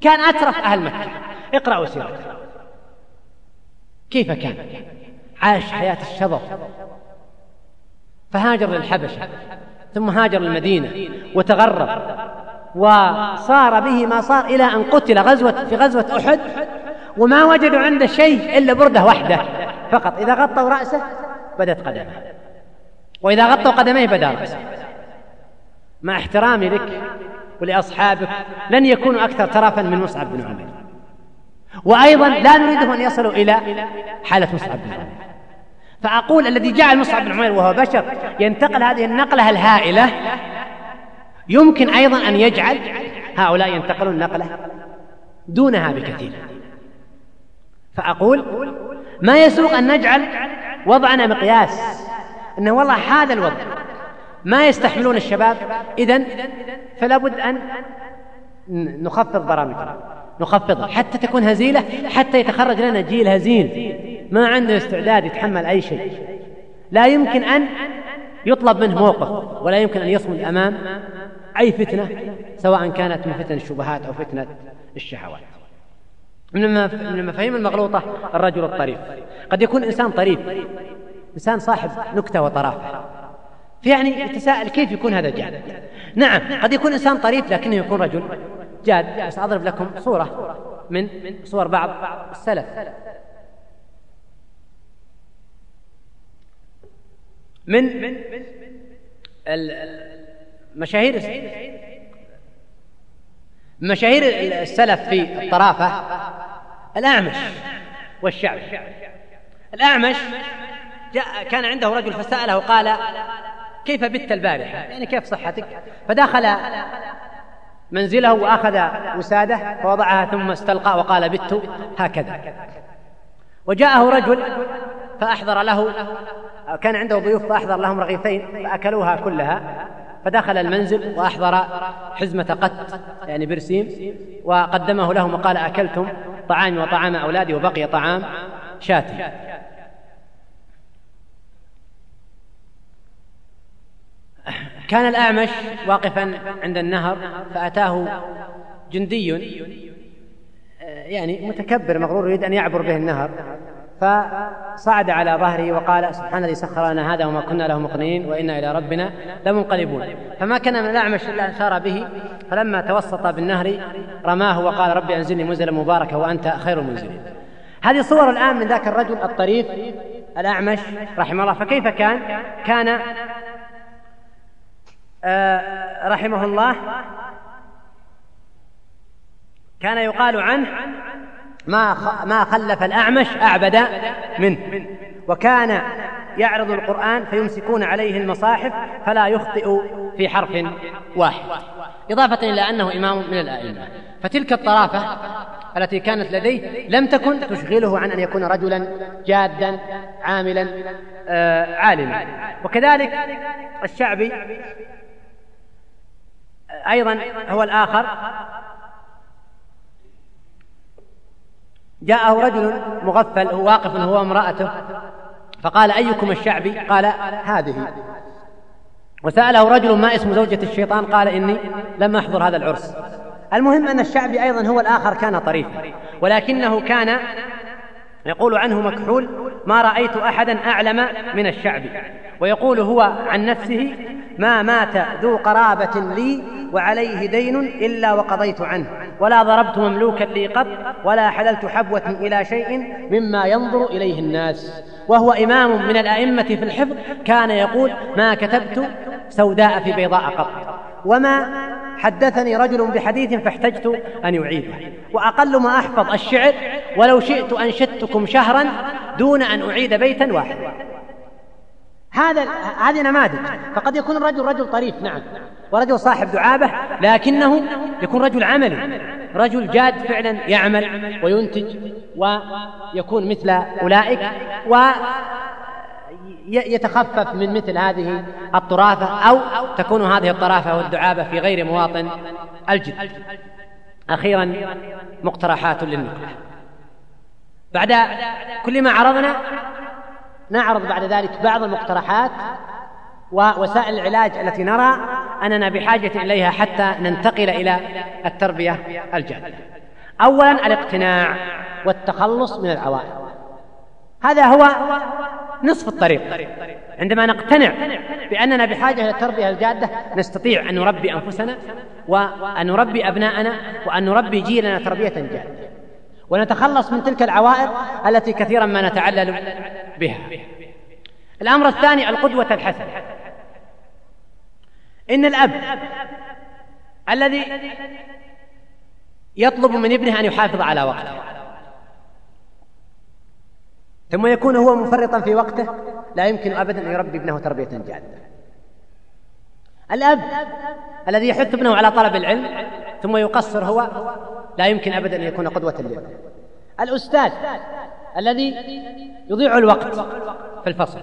كان أترف أهل مكة. اقرأوا سيرته. كيف كان؟ عاش حياة الشظف فهاجر للحبشة ثم هاجر للمدينة وتغرب وصار به ما صار إلى أن قتل غزوة في غزوة أحد وما وجدوا عنده شيء إلا بردة واحدة فقط إذا غطوا رأسه بدت قدمه. وإذا غطوا قدميه بدا. رأسه مع احترامي لك ولأصحابك لن يكونوا أكثر ترفا من مصعب بن عمير. وأيضا لا نريدهم أن يصلوا إلى حالة مصعب بن عمير. فأقول الذي جعل مصعب بن عمير وهو بشر ينتقل هذه النقلة الهائلة يمكن أيضا أن يجعل هؤلاء ينتقلون نقلة دونها بكثير. فأقول ما يسوق أن نجعل وضعنا مقياس أنه والله هذا الوضع. ما يستحملون الشباب. إذن فلا بد أن نخفض برامجنا نخفضها حتى تكون هزيلة حتى يتخرج لنا جيل هزيل. ما عنده استعداد يتحمل أي شيء. لا يمكن أن يطلب منه موقف ولا يمكن أن يصمد أمام أي فتنة سواء كانت من فتن الشبهات أو فتنة الشهوات. من المفاهيم المغلوطة الرجل الطريف. قد يكون إنسان طريف. إنسان صاحب نكتة وطرافة فيعني يتساءل كيف يكون هذا جاد نعم قد يكون إنسان طريف لكنه يكون رجل جاد. سأضرب لكم صورة من صور بعض السلف. من مشاهير مشاهير السلف في الطرافة. الأعمش والشعب الأعمش جاء كان عنده رجل فسأله قال كيف بت البارحة؟ يعني كيف صحتك؟ فدخل منزله وأخذ وسادة فوضعها ثم استلقى وقال بت. هكذا. وجاءه رجل فأحضر له كان عنده ضيوف فأحضر لهم رغيفين فأكلوها كلها. فدخل المنزل وأحضر حزمة قت يعني برسيم وقدمه لهم وقال أكلتم طعامي وطعام أولادي وبقي طعام شاتي. كان الأعمش واقفا عند النهر فأتاه جندي يعني متكبر مغرور يريد أن يعبر به النهر. فصعد على ظهره وقال سبحان الذي سخر لنا هذا وما كنا له مقرنين وإنا إلى ربنا لمنقلبون. فما كان من الأعمش إلا أن سار به فلما توسط بالنهر رماه وقال ربي أنزلني منزلا مباركا وأنت خير المنزلين. هذه صور الآن من ذاك الرجل الطريف الأعمش رحمه الله. فكيف كان؟ كان آه رحمه الله كان يقال عنه ما ما خلف الأعمش أعبد منه. وكان يعرض القرآن فيمسكون عليه المصاحف فلا يخطئ في حرف واحد. إضافة إلى أنه إمام من الأئمة. فتلك الطرافة التي كانت لديه لم تكن تشغله عن أن يكون رجلا جادا عاملا آه عالما. وكذلك الشعبي أيضا هو الآخر. جاءه رجل مغفل هو واقف هو وامرأته فقال أيكم الشعبي؟ قال هذه. وسأله رجل ما اسم زوجة الشيطان؟ قال إني لم أحضر هذا العرس. المهم أن الشعبي أيضا هو الآخر كان طريفا ولكنه كان يقول عنه مكحول ما رأيت أحدا أعلم من الشعبي. ويقول هو عن نفسه ما مات ذو قرابة لي وعليه دين إلا وقضيت عنه. ولا ضربت مملوكا لي قط ولا حللت حبوة إلى شيء مما ينظر إليه الناس. وهو إمام من الأئمة في الحفظ كان يقول ما كتبت سوداء في بيضاء قط. وما حدثني رجل بحديث فاحتجت أن يعيده. وأقل ما أحفظ الشعر ولو شئت أنشدتكم شهرا دون أن أعيد بيتا واحدا. هذا هذه نماذج. فقد يكون الرجل رجل طريف نعم. ورجل صاحب دعابة لكنه يكون رجل عملي. رجل جاد فعلا يعمل وينتج ويكون مثل أولئك ويتخفف من مثل هذه الطرافة أو تكون هذه الطرافة والدعابة في غير مواطن الجد. أخيرا مقترحات للنقل. بعد كل ما عرضنا نعرض بعد ذلك بعض المقترحات ووسائل العلاج التي نرى أننا بحاجة إليها حتى ننتقل إلى التربية الجادة. اولا الاقتناع والتخلص من العوائق. هذا هو نصف الطريق. عندما نقتنع بأننا بحاجة إلى التربية الجادة نستطيع أن نربي أنفسنا وأن نربي أبناءنا وأن نربي جيلنا تربية جادة. ونتخلص من تلك العوائق التي كثيرا ما نتعلل بها. الأمر الثاني القدوة الحسنة. إن الأب الذي يطلب من ابنه أن يحافظ على وقته ثم يكون هو مفرطا في وقته لا يمكن أبدا أن يربي ابنه تربية جادة. الأب الذي يحث ابنه على طلب العلم ثم يقصر هو لا يمكن أبدا أن يكون قدوة له الأستاذ الذي يضيع الوقت في الفصل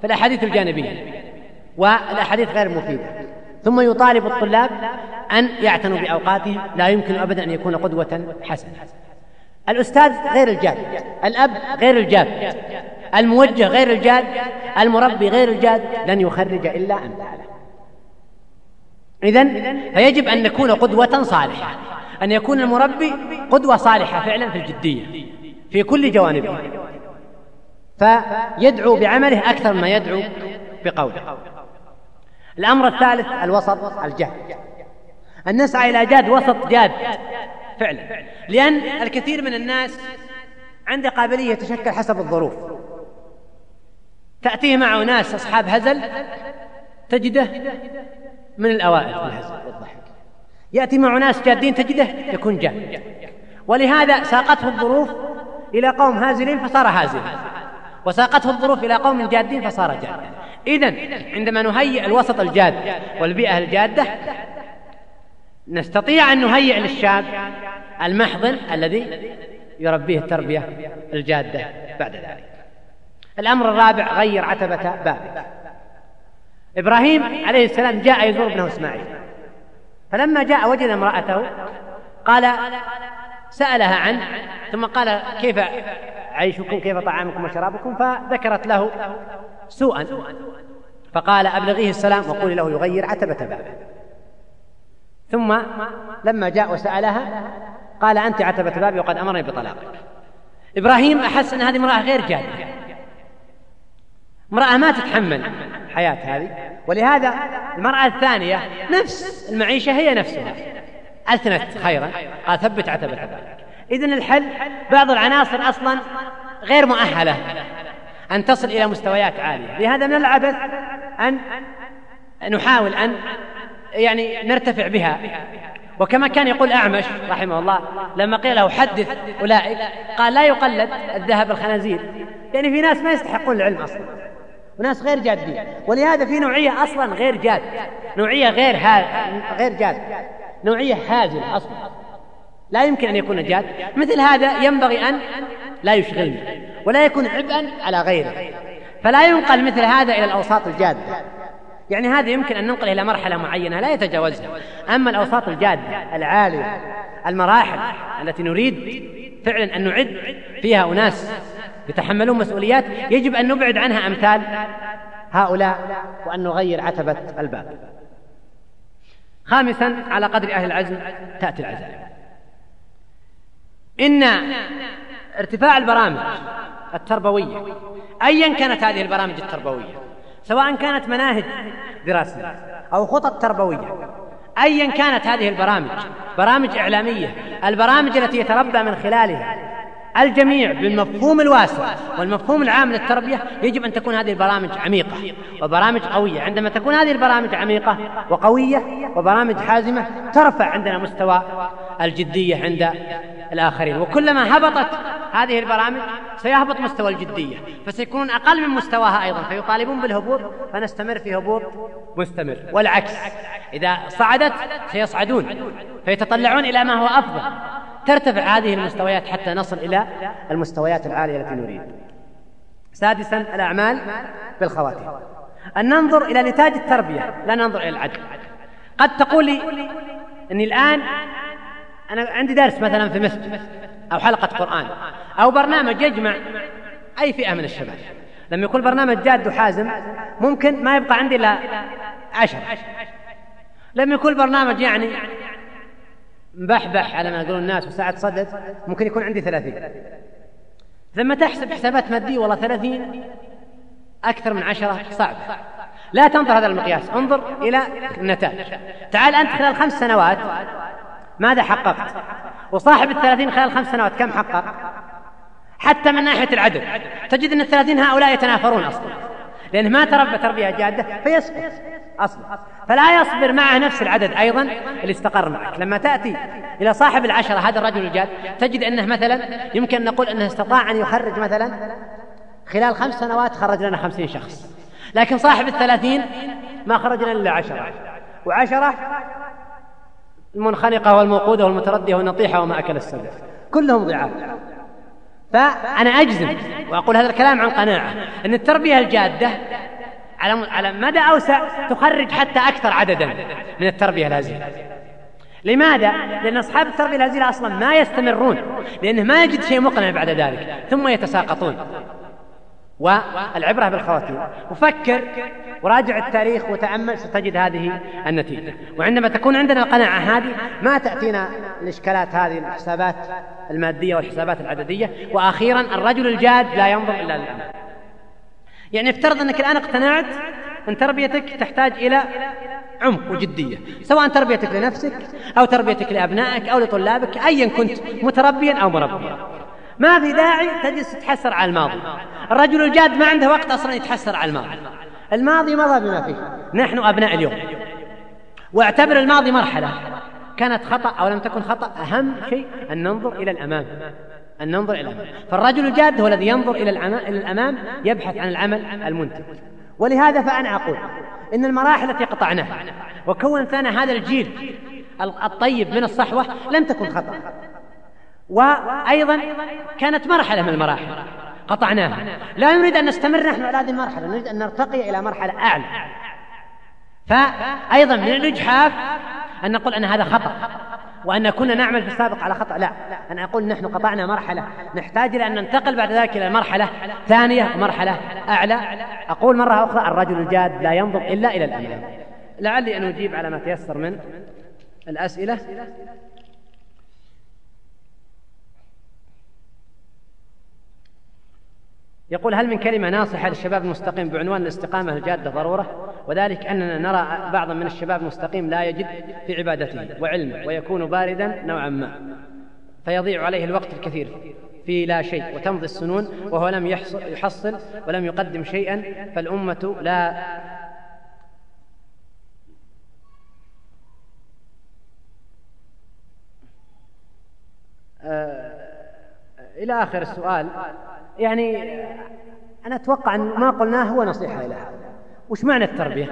في الأحاديث الجانبية والأحاديث غير المفيدة ثم يطالب الطلاب أن يعتنوا بأوقاتهم لا يمكن أبدا أن يكون قدوة حسنة. الأستاذ غير الجاد الأب غير الجاد الموجه غير الجاد المربي غير الجاد لن يخرج إلا أمثاله إذن فيجب أن نكون قدوة صالحة أن يكون المربي قدوة صالحة فعلا في الجدية. في كل جوانبه فيدعو بعمله أكثر ما يدعو بقوله. الأمر الثالث الوسط الجاد أن نسعى إلى جاد وسط جاد فعلا. لأن الكثير من الناس عنده قابلية يتشكل حسب الظروف. تأتيه معه ناس أصحاب هزل تجده من الأوائل في الهزل والضحك. يأتي معه ناس جادين تجده يكون جاد. ولهذا ساقته الظروف إلى قوم هازلين فصار هازلا وساقته الظروف إلى قوم جادين فصار جادا إذا عندما نهيئ الوسط الجاد والبيئة الجادة نستطيع أن نهيئ للشاب المحضن الذي يربيه التربية الجادة بعد ذلك. الأمر الرابع غير عتبة بابك. إبراهيم عليه السلام جاء يزور ابنه إسماعيل. فلما جاء وجد امرأته قال سألها عنه ثم قال كيف عيشكم؟ كيف طعامكم وشرابكم؟ فذكرت له سوءا فقال أبلغيه السلام وقولي له يغير عتبة بابه ثم لما جاء وسألها قال أنت عتبة بابي وقد أمرني بطلاقك. إبراهيم أحس أن هذه امرأة غير جادة امرأة ما تتحمل حياة هذه ولهذا المرأة الثانية نفس المعيشة هي نفسها. أثنت خيرا. قال ثبت عتبة إذن الحل بعض العناصر أصلا غير مؤهلة أن تصل إلى مستويات عالية. لهذا من العبث أن نحاول أن يعني نرتفع بها. وكما كان يقول أعمش رحمه الله لما قيل له حدث أولئك قال لا يقلد الذهب الخنازير. يعني في ناس ما يستحقون العلم أصلا. وناس غير جادين. ولهذا في نوعية أصلا غير جاد. نوعية غير غير جاد. نوعية هازل أصلا. لا يمكن أن يكون جاد مثل هذا ينبغي أن لا يشغلنا ولا يكون عبئا على غيره. فلا ينقل مثل هذا إلى الأوساط الجادة. يعني هذا يمكن أن ننقل إلى مرحلة معينة لا يتجاوزها. أما الأوساط الجادة العالية المراحل التي نريد فعلا أن نعد فيها أناس يتحملون مسؤوليات يجب أن نبعد عنها أمثال هؤلاء وأن نغير عتبة الباب. خامسا على قدر أهل العزم تأتي العزائم. إن ارتفاع البرامج التربوية أيا كانت هذه البرامج التربوية سواء كانت مناهج دراسية أو خطط تربوية أيا كانت هذه البرامج برامج إعلامية البرامج التي يتربى من خلالها الجميع بالمفهوم الواسع والمفهوم العام للتربية يجب أن تكون هذه البرامج عميقة وبرامج قوية. عندما تكون هذه البرامج عميقة وقوية وبرامج حازمة ترفع عندنا مستوى الجدية عند الآخرين. وكلما هبطت هذه البرامج سيهبط مستوى الجدية فسيكونون أقل من مستواها أيضا فيطالبون بالهبوط فنستمر في هبوط مستمر. والعكس إذا صعدت سيصعدون فيتطلعون إلى ما هو أفضل. ترتفع هذه المستويات حتى نصل إلى المستويات العالية التي نريد. سادسا الأعمال بالخواتيم أن ننظر إلى نتاج التربية لا ننظر إلى العدل. قد تقول لي أني الآن أنا عندي درس مثلا في مسجد أو حلقة قرآن أو برنامج يجمع أي فئة من الشباب. لما يكون برنامج جاد وحازم ممكن ما يبقى عندي إلا عشر لما يكون برنامج يعني مبحبح على ما يقولون الناس وساعة صدد ممكن يكون عندي ثلاثين. لما تحسب حسابات مادية والله ثلاثين أكثر من عشرة صعب. لا تنظر هذا المقياس انظر إلى النتائج. تعال أنت خلال خمس سنوات ماذا حققت؟ وصاحب الثلاثين خلال خمس سنوات كم حقق؟ حتى من ناحية العدد. تجد أن الثلاثين هؤلاء يتنافرون أصلا. لأنه ما تربى تربية جادة فيسقط أصلا. فلا يصبر معه نفس العدد أيضا اللي استقر معك. لما تأتي إلى صاحب العشرة هذا الرجل الجاد تجد أنه مثلا يمكن أن نقول أنه استطاع أن يخرج مثلا خلال خمس سنوات خرج لنا خمسين شخص. لكن صاحب الثلاثين ما خرج لنا إلا عشرة. وعشرة المنخنقة والموقودة والمتردية والنطيحة وما أكل السلف كلهم ضعاف. فأنا أجزم وأقول هذا الكلام عن قناعة أن التربية الجادة على على مدى أوسع تخرج حتى أكثر عددا من التربية الهزيلة. لماذا؟ لأن أصحاب التربية الهزيلة أصلا ما يستمرون لأنه ما يجد شيء مقنع بعد ذلك ثم يتساقطون. والعبرة بالخواتيم. وفكر وراجع التاريخ وتأمل ستجد هذه النتيجة. وعندما تكون عندنا القناعة هذه ما تأتينا الإشكالات هذه الحسابات المادية والحسابات العددية. وأخيرا الرجل الجاد لا ينظر إلا للأمام. يعني افترض أنك الآن اقتنعت أن تربيتك تحتاج إلى عمق وجدية سواء تربيتك لنفسك أو تربيتك لأبنائك أو لطلابك أيا كنت متربيا أو مربيا. ما في داعي تجلس تتحسر على الماضي. الرجل الجاد ما عنده وقت أصلا يتحسر على الماضي. الماضي مضى بما فيه. نحن أبناء اليوم. واعتبر الماضي مرحلة. كانت خطأ أو لم تكن خطأ أهم شيء أن ننظر إلى الأمام. أن ننظر إلى الأمام. فالرجل الجاد هو الذي ينظر إلى الأمام يبحث عن العمل المنتج. ولهذا فأنا أقول إن المراحل التي قطعناها وكونت لنا هذا الجيل الطيب من الصحوة لم تكن خطأ. وأيضا كانت مرحلة من المراحل قطعناها. لا نريد أن نستمر نحن على هذه المرحلة نريد أن نرتقي إلى مرحلة أعلى. فأيضا من الإجحاف أن نقول أن هذا خطأ. وأن كنا نعمل في السابق على خطأ لا. أنا أقول نحن قطعنا مرحلة. نحتاج إلى أن ننتقل بعد ذلك إلى مرحلة ثانية مرحلة أعلى. أقول مرة أخرى الرجل الجاد لا ينظر إلا إلى الأمام لعلي أن أجيب على ما تيسر من الأسئلة. يقول هل من كلمة ناصحة للشباب المستقيم بعنوان الاستقامة الجادة ضرورة؟ وذلك أننا نرى بعضا من الشباب المستقيم لا يجد في عبادته وعلمه ويكون باردا نوعا ما. فيضيع عليه الوقت الكثير في لا شيء وتمضي السنون وهو لم يحصل ولم يقدم شيئا فالأمة لا آه إلى آخر السؤال. يعني أنا أتوقع أن ما قلناه هو نصيحة إلى هذا. وش معنى التربية؟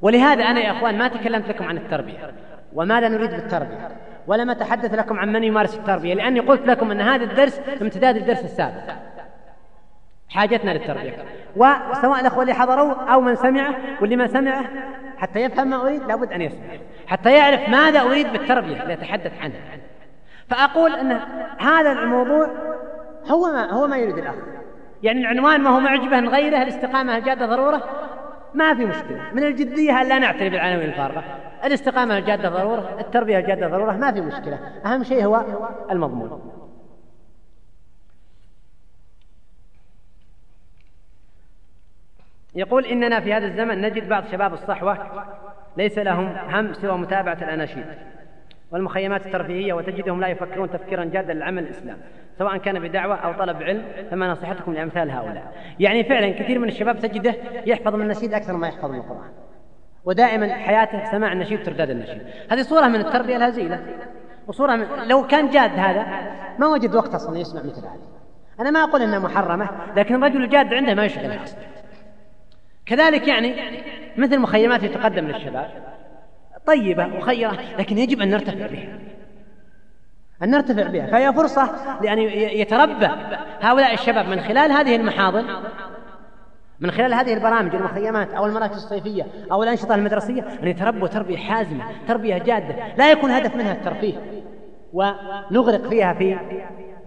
ولهذا أنا يا أخوان ما تكلمت لكم عن التربية وماذا نريد بالتربية؟ ولم أتحدث لكم عن من يمارس التربية لأني قلت لكم أن هذا الدرس امتداد الدرس السابق. حاجتنا للتربية. وسواء الأخوة اللي حضروا أو من سمعه واللي ما سمعه حتى يفهم ما أريد لابد أن يسمع. حتى يعرف ماذا أريد بالتربية ليتحدث عنها. فأقول أن هذا الموضوع هو ما هو ما يريد الأخ. يعني العنوان ما هو معجبة غيره الاستقامة الجادة ضرورة؟ ما في مشكلة. من الجدية أن لا نعترف بالعناوين الفارغة الاستقامة الجادة ضرورة التربية الجادة ضرورة ما في مشكلة. أهم شيء هو المضمون. يقول إننا في هذا الزمن نجد بعض شباب الصحوة ليس لهم هم سوى متابعة الأناشيد. والمخيمات الترفيهية وتجدهم لا يفكرون تفكيرا جادا للعمل الإسلام سواء كان بدعوة أو طلب علم فما نصيحتكم لأمثال هؤلاء؟ يعني فعلا كثير من الشباب تجده يحفظ من النشيد أكثر ما يحفظ من القرآن ودائما حياته سماع النشيد وترداد النشيد. هذه صورة من التربية الهزيلة وصورة من لو كان جاد هذا ما وجد وقت أصلا يسمع مثل هذا أنا ما أقول أنها محرمة لكن الرجل الجاد عنده ما أصلا. كذلك يعني مثل مخيمات تقدم للشباب. طيبة وخيرة لكن يجب أن نرتفع بها. أن نرتفع بها. فهي فرصة لأن يتربى هؤلاء الشباب من خلال هذه المحاضن من خلال هذه البرامج والمخيمات أو المراكز الصيفية أو الأنشطة المدرسية أن يتربوا تربية حازمة تربية جادة. لا يكون هدف منها الترفيه ونغرق فيها في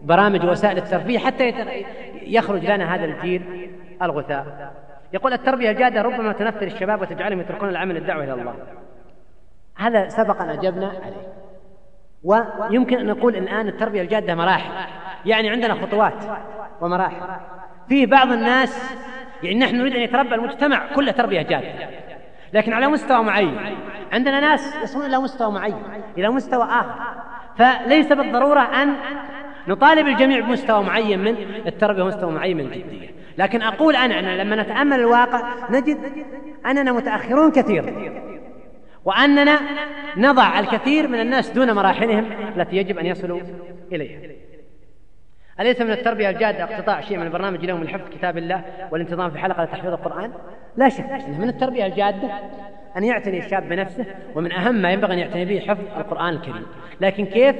برامج وسائل الترفيه حتى يخرج لنا هذا الجيل الغثاء. يقول التربية الجادة ربما تنفر الشباب وتجعلهم يتركون العمل الدعوة إلى الله. هذا سبق أن أجبنا عليه. ويمكن أن نقول الآن التربية الجادة مراحل. يعني عندنا خطوات ومراحل. في بعض الناس يعني نحن نريد أن يتربى المجتمع كله تربية جادة. لكن على مستوى معين. عندنا ناس يصلون إلى مستوى معين إلى مستوى آخر. فليس بالضرورة أن نطالب الجميع بمستوى معين من التربية ومستوى معين من الجدية. لكن أقول أنا, لما نتأمل الواقع نجد أننا متأخرون كثيرا. وأننا نضع الكثير من الناس دون مراحلهم التي يجب أن يصلوا إليها. أليس من التربية الجادة اقتطاع شيء من البرنامج اليوم لحفظ كتاب الله والانتظام في حلقة لتحفيظ القرآن؟ لا شك أنه من التربية الجادة أن يعتني الشاب بنفسه ومن أهم ما ينبغي أن يعتني به حفظ القرآن الكريم. لكن كيف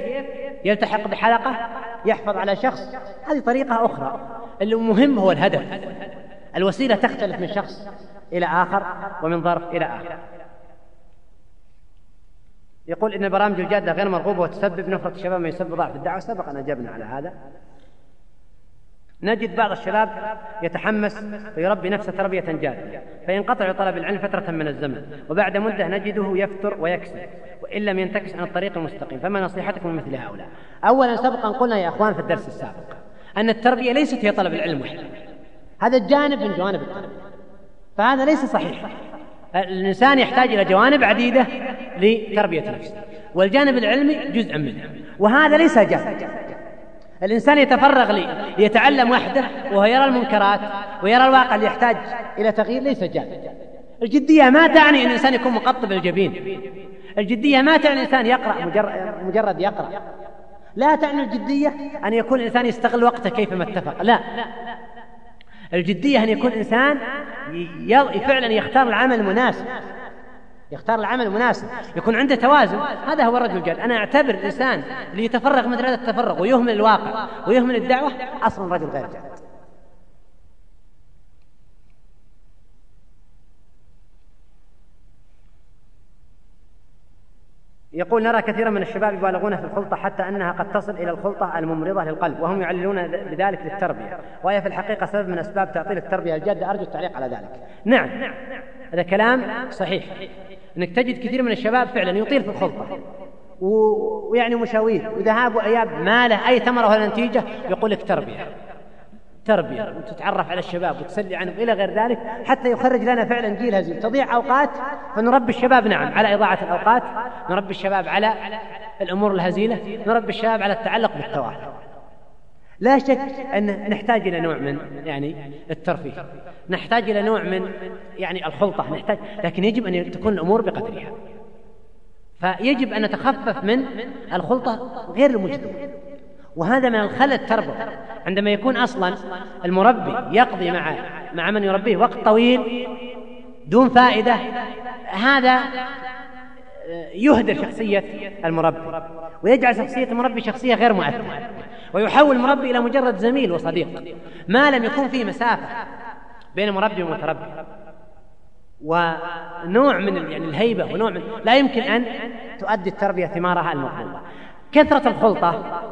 يلتحق بحلقة يحفظ على شخص؟ هذه طريقة أخرى. المهم هو الهدف. الوسيلة تختلف من شخص إلى آخر ومن ظرف إلى آخر. يقول إن برامج الجادة غير مرغوبة وتسبب نفرة الشباب ما يسبب ضعف الدعوة. سبق أن أجبنا على هذا. نجد بعض الشباب يتحمس ويربي نفسه تربية جادة فينقطع طلب العلم فترة من الزمن وبعد مدة نجده يفتر ويكسل وإن لم ينتكس عن الطريق المستقيم. فما نصيحتكم من مثل هؤلاء؟ أولا سبقا قلنا يا أخوان في الدرس السابق أن التربية ليست هي طلب العلم وحده. هذا جانب من جوانب التربية فهذا ليس صحيح. الإنسان يحتاج إلى جوانب عديدة لتربية نفسه والجانب العلمي جزء منه وهذا ليس جانب الإنسان يتفرغ لي ليتعلم وحده وهو يرى المنكرات ويرى الواقع اللي يحتاج إلى تغيير ليس جانب الجدية ما تعني أن الإنسان يكون مقطب الجبين. الجدية ما تعني الإنسان يقرأ مجرد, يقرأ. لا تعني الجدية أن يكون الإنسان يستغل وقته كيفما اتفق. لا. الجدية أن يكون إنسان فعلا يختار العمل المناسب يختار العمل المناسب يكون عنده توازن. هذا هو الرجل الجاد أنا أعتبر الإنسان اللي يتفرغ مثل هذا التفرغ ويهمل الواقع ويهمل الدعوة. أصلا رجل غير جاد. يقول نرى كثيرا من الشباب يبالغون في الخلطة حتى أنها قد تصل إلى الخلطة الممرضة للقلب وهم يعللون بذلك للتربية. وهي في الحقيقة سبب من أسباب تعطيل التربية الجادة. أرجو التعليق على ذلك. نعم. هذا كلام صحيح. أنك تجد كثير من الشباب فعلا يطيل في الخلطة. ويعني مشاوير وذهاب وإياب ما له أي ثمرة ولا نتيجة يقول لك تربية. تربية وتتعرف على الشباب وتسلي عنهم إلى غير ذلك حتى يخرج لنا فعلا جيل هزيل. تضيع أوقات فنربي الشباب نعم على إضاعة الأوقات نربي الشباب على الأمور الهزيلة نربي الشباب على التعلق بالتواتر لا شك أن نحتاج إلى نوع من يعني الترفيه. نحتاج إلى نوع من يعني الخلطة. نحتاج لكن يجب أن تكون الأمور بقدرها. فيجب أن نتخفف من الخلطة غير المجدية وهذا من الخلل التربوي عندما يكون أصلا المربي يقضي مع مع من يربيه وقت طويل دون فائدة هذا يهدر شخصية المربي ويجعل شخصية المربي شخصية غير مؤثرة ويحول المربي إلى مجرد زميل وصديق ما لم يكن فيه مسافة بين المربي والمتربي ونوع من يعني الهيبة ونوع من لا يمكن أن تؤدي التربية ثمارها المطلوبة كثرة الخلطة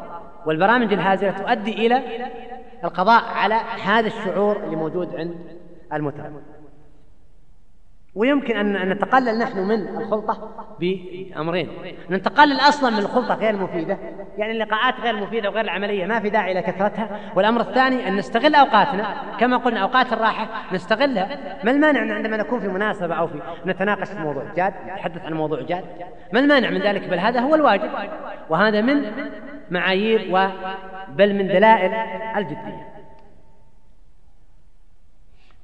والبرامج الهازلة تؤدي إلى القضاء على هذا الشعور اللي موجود عند المتربي ويمكن أن نتقلل نحن من الخلطة بأمرين. نتقلل أصلا من الخلطة غير المفيدة يعني اللقاءات غير المفيدة وغير العملية ما في داعي إلى كثرتها. والأمر الثاني أن نستغل أوقاتنا كما قلنا أوقات الراحة نستغلها. ما المانع عندما نكون في مناسبة أو في نتناقش في موضوع جاد نتحدث عن موضوع جاد؟ ما المانع من ذلك؟ بل هذا هو الواجب. وهذا من معايير بل من دلائل الجدية.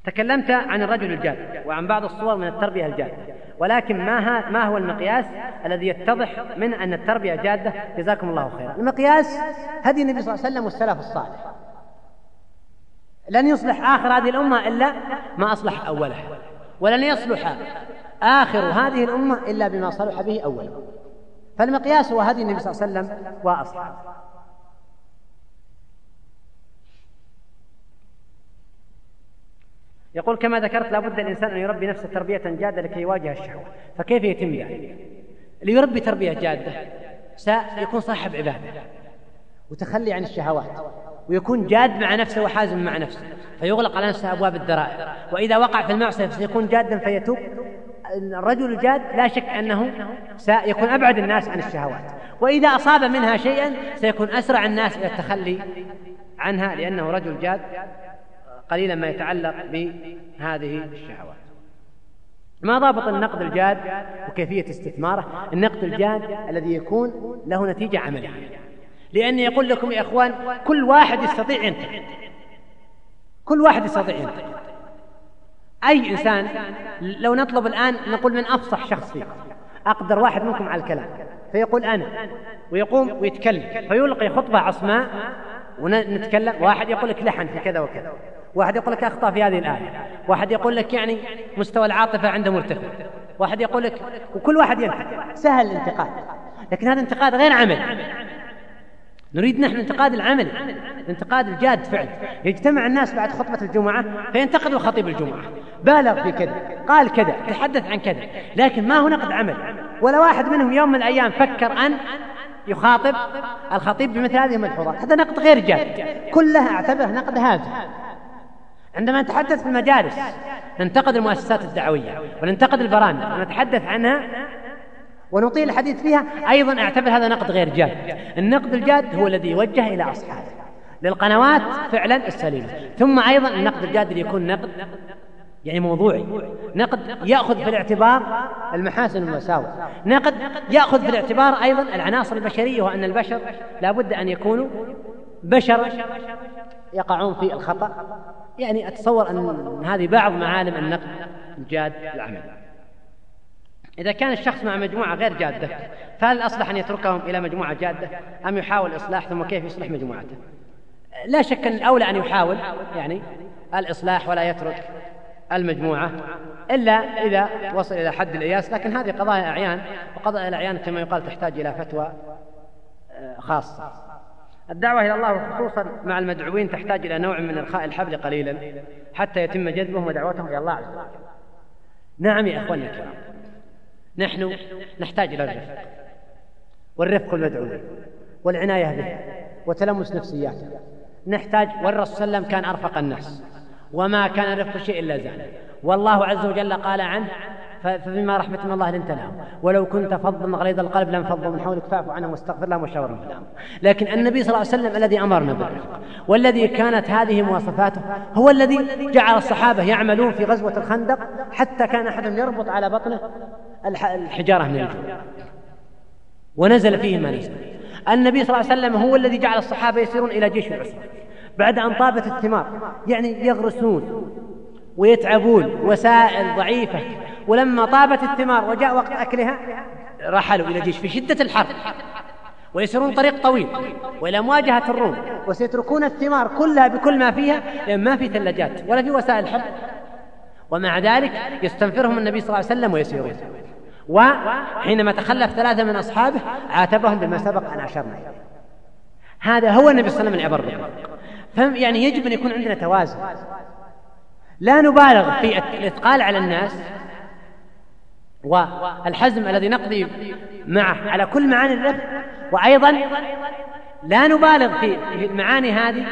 تكلمت عن الرجل الجاد وعن بعض الصور من التربية الجادة ولكن ما, ما هو المقياس الذي يتضح من أن التربية جادة؟ جزاكم الله خيرا. المقياس هدي النبي صلى الله عليه وسلم والسلف الصالح. لن يصلح آخر هذه الأمة إلا ما أصلح أولها ولن يصلح آخر هذه الأمة إلا بما صلح به أولها فالمقياس هو هدي النبي صلى الله عليه وسلم وأصحابه. يقول كما ذكرت لابد الإنسان أن يربي نفسه تربية جادة لكي يواجه الشهوة. فكيف يتم ذلك؟ ليربي تربية جادة. سيكون صاحب عبادة. وتخلي عن الشهوات. ويكون جاد مع نفسه وحازم مع نفسه. فيغلق على نفسه أبواب الذرائع. وإذا وقع في المعصية سيكون جادا فيتوب. الرجل الجاد لا شك أنه سيكون أبعد الناس عن الشهوات. وإذا أصاب منها شيئا سيكون أسرع الناس إلى التخلي عنها لأنه رجل جاد قليلا ما يتعلق بهذه الشهوات. ما ضابط النقد الجاد وكيفية استثماره؟ النقد الجاد الذي يكون له نتيجة عملية. لأني يقول لكم يا إخوان كل واحد يستطيع ينتقد. كل واحد يستطيع ينتقد. أي إنسان لو نطلب الآن نقول من أفصح شخص فيكم أقدر واحد منكم على الكلام فيقول أنا ويقوم ويتكلم فيلقي خطبة عصماء ونتكلم واحد يقول لك لحن في كذا وكذا واحد يقول لك أخطأ في هذه الآية واحد يقول لك يعني مستوى العاطفة عنده مرتفع واحد يقول لك وكل واحد ينتقد سهل الانتقاد لكن هذا انتقاد غير عمل نريد نحن الانتقاد العملي الانتقاد الجاد فعلا يجتمع الناس بعد خطبة الجمعة فينتقدوا خطيب الجمعة. بالغ في كذا قال كذا تحدث عن كذا. لكن ما هو نقد عملي ولا واحد منهم يوم من الأيام فكر أن يخاطب الخطيب بمثل هذه الملحوظات هذا نقد غير جاد. كلها اعتبره نقد هادف عندما نتحدث في المجالس ننتقد المؤسسات الدعوية وننتقد البرامج ونتحدث عنها ونطيل الحديث فيها. أيضا أعتبر هذا نقد غير جاد. النقد الجاد هو الذي يوجه إلى أصحابه للقنوات فعلا السليمة. ثم أيضا النقد الجاد اللي يكون نقد يعني موضوعي. نقد يأخذ في الاعتبار المحاسن والمساوئ. نقد يأخذ في الاعتبار أيضا العناصر البشرية وأن البشر لا بد أن يكونوا بشر يقعون في الخطأ. يعني أتصور أن هذه بعض معالم النقد الجاد العمل إذا كان الشخص مع مجموعة غير جادة فهل الأصلح أن يتركهم إلى مجموعة جادة؟ أم يحاول إصلاح ثم كيف يصلح مجموعته؟ لا شك أن الأولى أن يحاول يعني الإصلاح ولا يترك المجموعة إلا إذا وصل إلى حد الإياس لكن هذه قضايا أعيان وقضايا الأعيان كما يقال تحتاج إلى فتوى آه، خاصة. الدعوة إلى الله خصوصا مع المدعوين تحتاج إلى نوع من إرخاء الحبل قليلا حتى يتم جذبهم ودعوتهم إلى الله عز وجل. نعم يا أخواني الكرام. نحن نحتاج إلى الرفق. والرفق المدعوين والعناية به وتلمس نفسياته. نحتاج والرسول صلى الله عليه وسلم كان أرفق الناس. وما كان رفق شيء إلا زانه والله عز وجل قال عنه فبما رحمة من الله لنت لهم. ولو كنت فظا غليظ القلب لانفضوا من حولك فاعف عنهم واستغفر لهم وشاورهم في الأمر لكن النبي صلى الله عليه وسلم الذي أمرنا بالرفق والذي كانت هذه مواصفاته هو الذي جعل الصحابة يعملون في غزوة الخندق حتى كان أحدهم يربط على بطنه الحجارة من الجوع. ونزل فيه ما نزل النبي صلى الله عليه وسلم هو الذي جعل الصحابة يسيرون إلى جيش العسرة بعد أن طابت الثمار. يعني يغرسون ويتعبون. وسائل ضعيفة. ولما طابت الثمار وجاء وقت أكلها رحلوا إلى جيش في شدة الحر ويسيرون طريق طويل. وإلى مواجهة الروم. وسيتركون الثمار كلها بكل ما فيها. لأن ما في ثلاجات ولا في وسائل حفظ ومع ذلك يستنفرهم النبي صلى الله عليه وسلم ويسيرون. وحينما تخلف ثلاثة من أصحابه عاتبهم بما سبق أن أشرنا هذا هو النبي صلى الله عليه وسلم العبر فهم يعني يجب أن يكون عندنا توازن. لا نبالغ في الإثقال على الناس والحزم الذي نقضي معه على كل معاني الرفق وأيضا لا نبالغ في المعاني هذه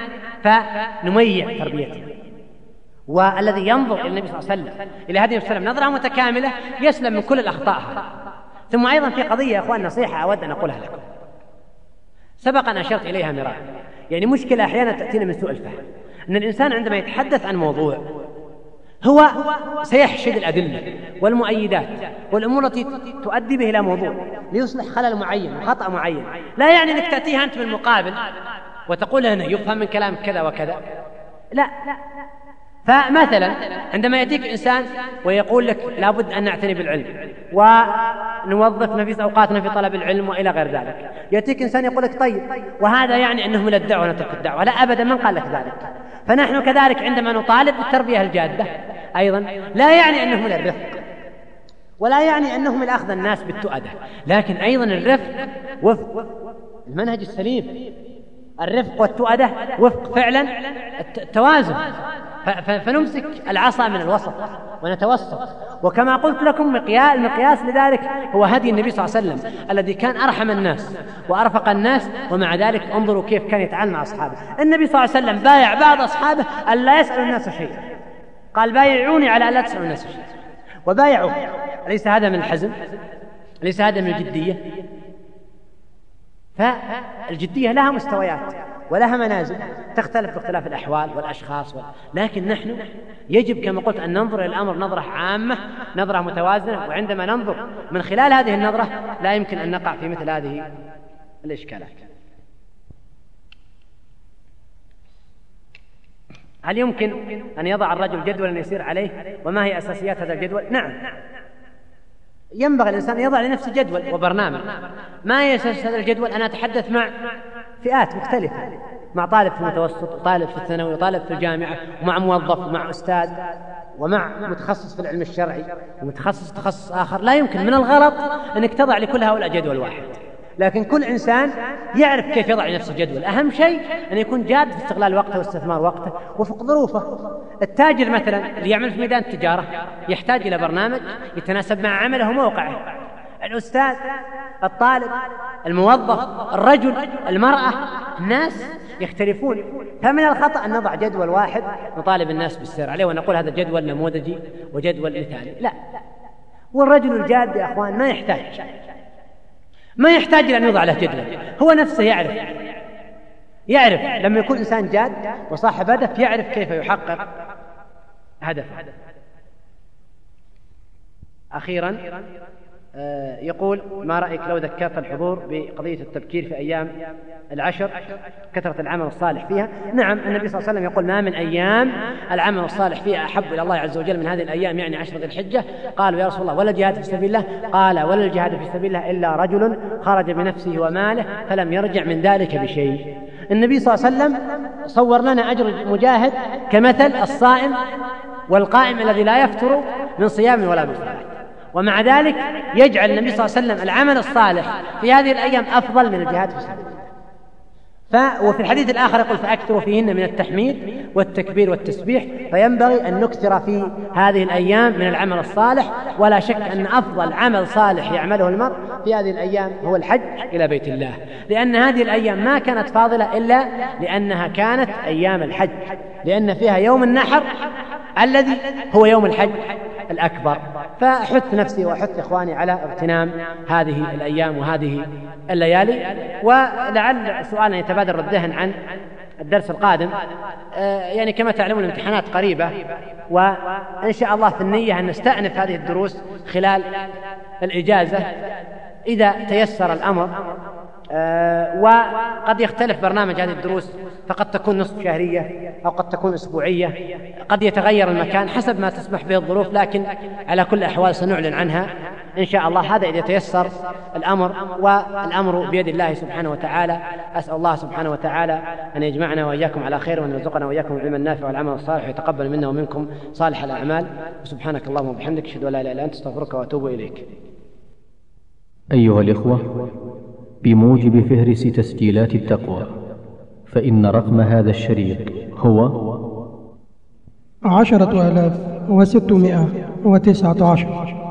فنميع تربيته والذي ينظر إلى النبي صلى الله عليه وسلم إلى هدي وسلم نظرة متكاملة يسلم من كل الأخطاء ثم أيضا في قضية يا أخوان نصيحة أود أن أقولها لكم. سبق أن أشرت إليها مرارا يعني مشكلة أحيانا تأتينا من سوء الفهم. أن الإنسان عندما يتحدث عن موضوع هو سيحشد الأدلة والمؤيدات والأمور التي تؤدي به إلى موضوع ليصلح خلل معين وخطأ معين. لا يعني أنك تأتيها أنت بالمقابل وتقول هنا يفهم من كلامك كذا وكذا. لا. فمثلا عندما يأتيك إنسان ويقول لك لابد أن نعتني بالعلم ونوظف نفيس أوقاتنا في طلب العلم وإلى غير ذلك. يأتيك إنسان يقول لك طيب وهذا يعني أنه من الدعوة نترك الدعوة. لا أبدا من قال لك ذلك؟ فنحن كذلك عندما نطالب بالتربية الجادة أيضا لا يعني أنه من الرفق ولا يعني أنه من أخذ الناس بالتؤدة. لكن أيضا الرفق وفق. المنهج السليم. الرفق والتؤدة وفق فعلا التوازن. فنمسك العصا من الوسط ونتوسط. وكما قلت لكم المقياس لذلك هو هدي النبي صلى الله عليه وسلم الذي كان أرحم الناس وأرفق الناس ومع ذلك انظروا كيف كان يتعامل مع أصحابه. النبي صلى الله عليه وسلم بايع بعض أصحابه أن لا يسأل الناس شيئا. قال بايعوني على أن لا تسألوا الناس شيئا. وبايعوا. أليس هذا من الحزم؟ أليس هذا من الجدية؟ فالجدية لها مستويات. ولها منازل تختلف باختلاف الأحوال والأشخاص و... لكن نحن يجب كما قلت أن ننظر إلى الأمر نظرة عامة نظرة متوازنة وعندما ننظر من خلال هذه النظرة لا يمكن أن نقع في مثل هذه الإشكالات. هل يمكن أن يضع الرجل جدولا يسير عليه؟ وما هي أساسيات هذا الجدول؟ نعم. ينبغي الإنسان يضع لنفسه جدول وبرنامج. ما هي أساس هذا الجدول؟ أنا أتحدث مع فئات مختلفة. مع طالب في المتوسط وطالب في الثانوي وطالب في الجامعة ومع موظف ومع أستاذ ومع متخصص في العلم الشرعي ومتخصص تخصص آخر. لا يمكن من الغلط أنك تضع لكل هؤلاء جدول واحد. لكن كل إنسان يعرف كيف يضع لنفسه جدول. أهم شيء أن يكون جاد في استغلال وقته واستثمار وقته وفق ظروفه. التاجر مثلا اللي يعمل في ميدان التجارة يحتاج إلى برنامج يتناسب مع عمله وموقعه. الأستاذ الطالب الموظف الرجل المرأة الناس يختلفون. فمن الخطأ أن نضع جدول واحد نطالب الناس بالسير عليه ونقول هذا جدول نموذجي وجدول مثالي لا. والرجل الجاد يا أخوان ما يحتاج ما يحتاج أن يوضع له جدول. هو نفسه يعرف يعرف لما يكون إنسان جاد وصاحب هدف يعرف كيف يحقق هدفه. أخيرا يقول ما رأيك لو ذكرت الحضور بقضية التبكير في أيام العشر؟ كثرة العمل الصالح فيها. نعم النبي صلى الله عليه وسلم يقول ما من أيام العمل الصالح فيها أحب إلى الله عز وجل من هذه الأيام يعني عشر ذي الحجة. قالوا يا رسول الله ولا الجهاد في سبيل الله؟ قال ولا الجهاد في سبيل الله إلا رجل خرج بنفسه وماله فلم يرجع من ذلك بشيء. النبي صلى الله عليه وسلم صور لنا أجر المجاهد كمثل الصائم والقائم الذي لا يفتر من صيام ولا من ومع ذلك يجعل النبي صلى الله عليه وسلم العمل الصالح في هذه الأيام أفضل من الجهاد في سبيل ف وفي الحديث الآخر يقول فأكثروا فيهن من التحميد والتكبير والتسبيح فينبغي أن نكثر في هذه الأيام من العمل الصالح ولا شك أن أفضل عمل صالح يعمله المرء في هذه الأيام هو الحج إلى بيت الله. لأن هذه الأيام ما كانت فاضلة إلا لأنها كانت أيام الحج لأن فيها يوم النحر الذي هو يوم الحج. الأكبر. فأحث نفسي وأحث إخواني على اغتنام هذه الأيام وهذه الليالي. ولعل سؤالا يتبادر الذهن عن الدرس القادم. آه، يعني كما تعلمون الامتحانات قريبة. وإن شاء الله في النية أن نستأنف هذه الدروس خلال الإجازة إذا تيسر الأمر. آه، وقد يختلف برنامج هذه الدروس فقد تكون نصف شهرية أو قد تكون أسبوعية. قد يتغير المكان حسب ما تسمح به الظروف لكن على كل الأحوال سنعلن عنها. إن شاء الله هذا إذا تيسر الأمر والأمر بيد الله سبحانه وتعالى. أسأل الله سبحانه وتعالى أن يجمعنا وإياكم على خير وأن يرزقنا وإياكم العلم النافع والعمل الصالح ويتقبل منا ومنكم صالح الأعمال. وسبحانك اللهم وبحمدك أشهد أن لا إله إلا أنت أستغفرك وأتوب إليك. أيها الإخوة بموجب فهرس تسجيلات التقوى. فإن رقم هذا الشريط هو عشرة آلاف وستمائة وتسعة عشر.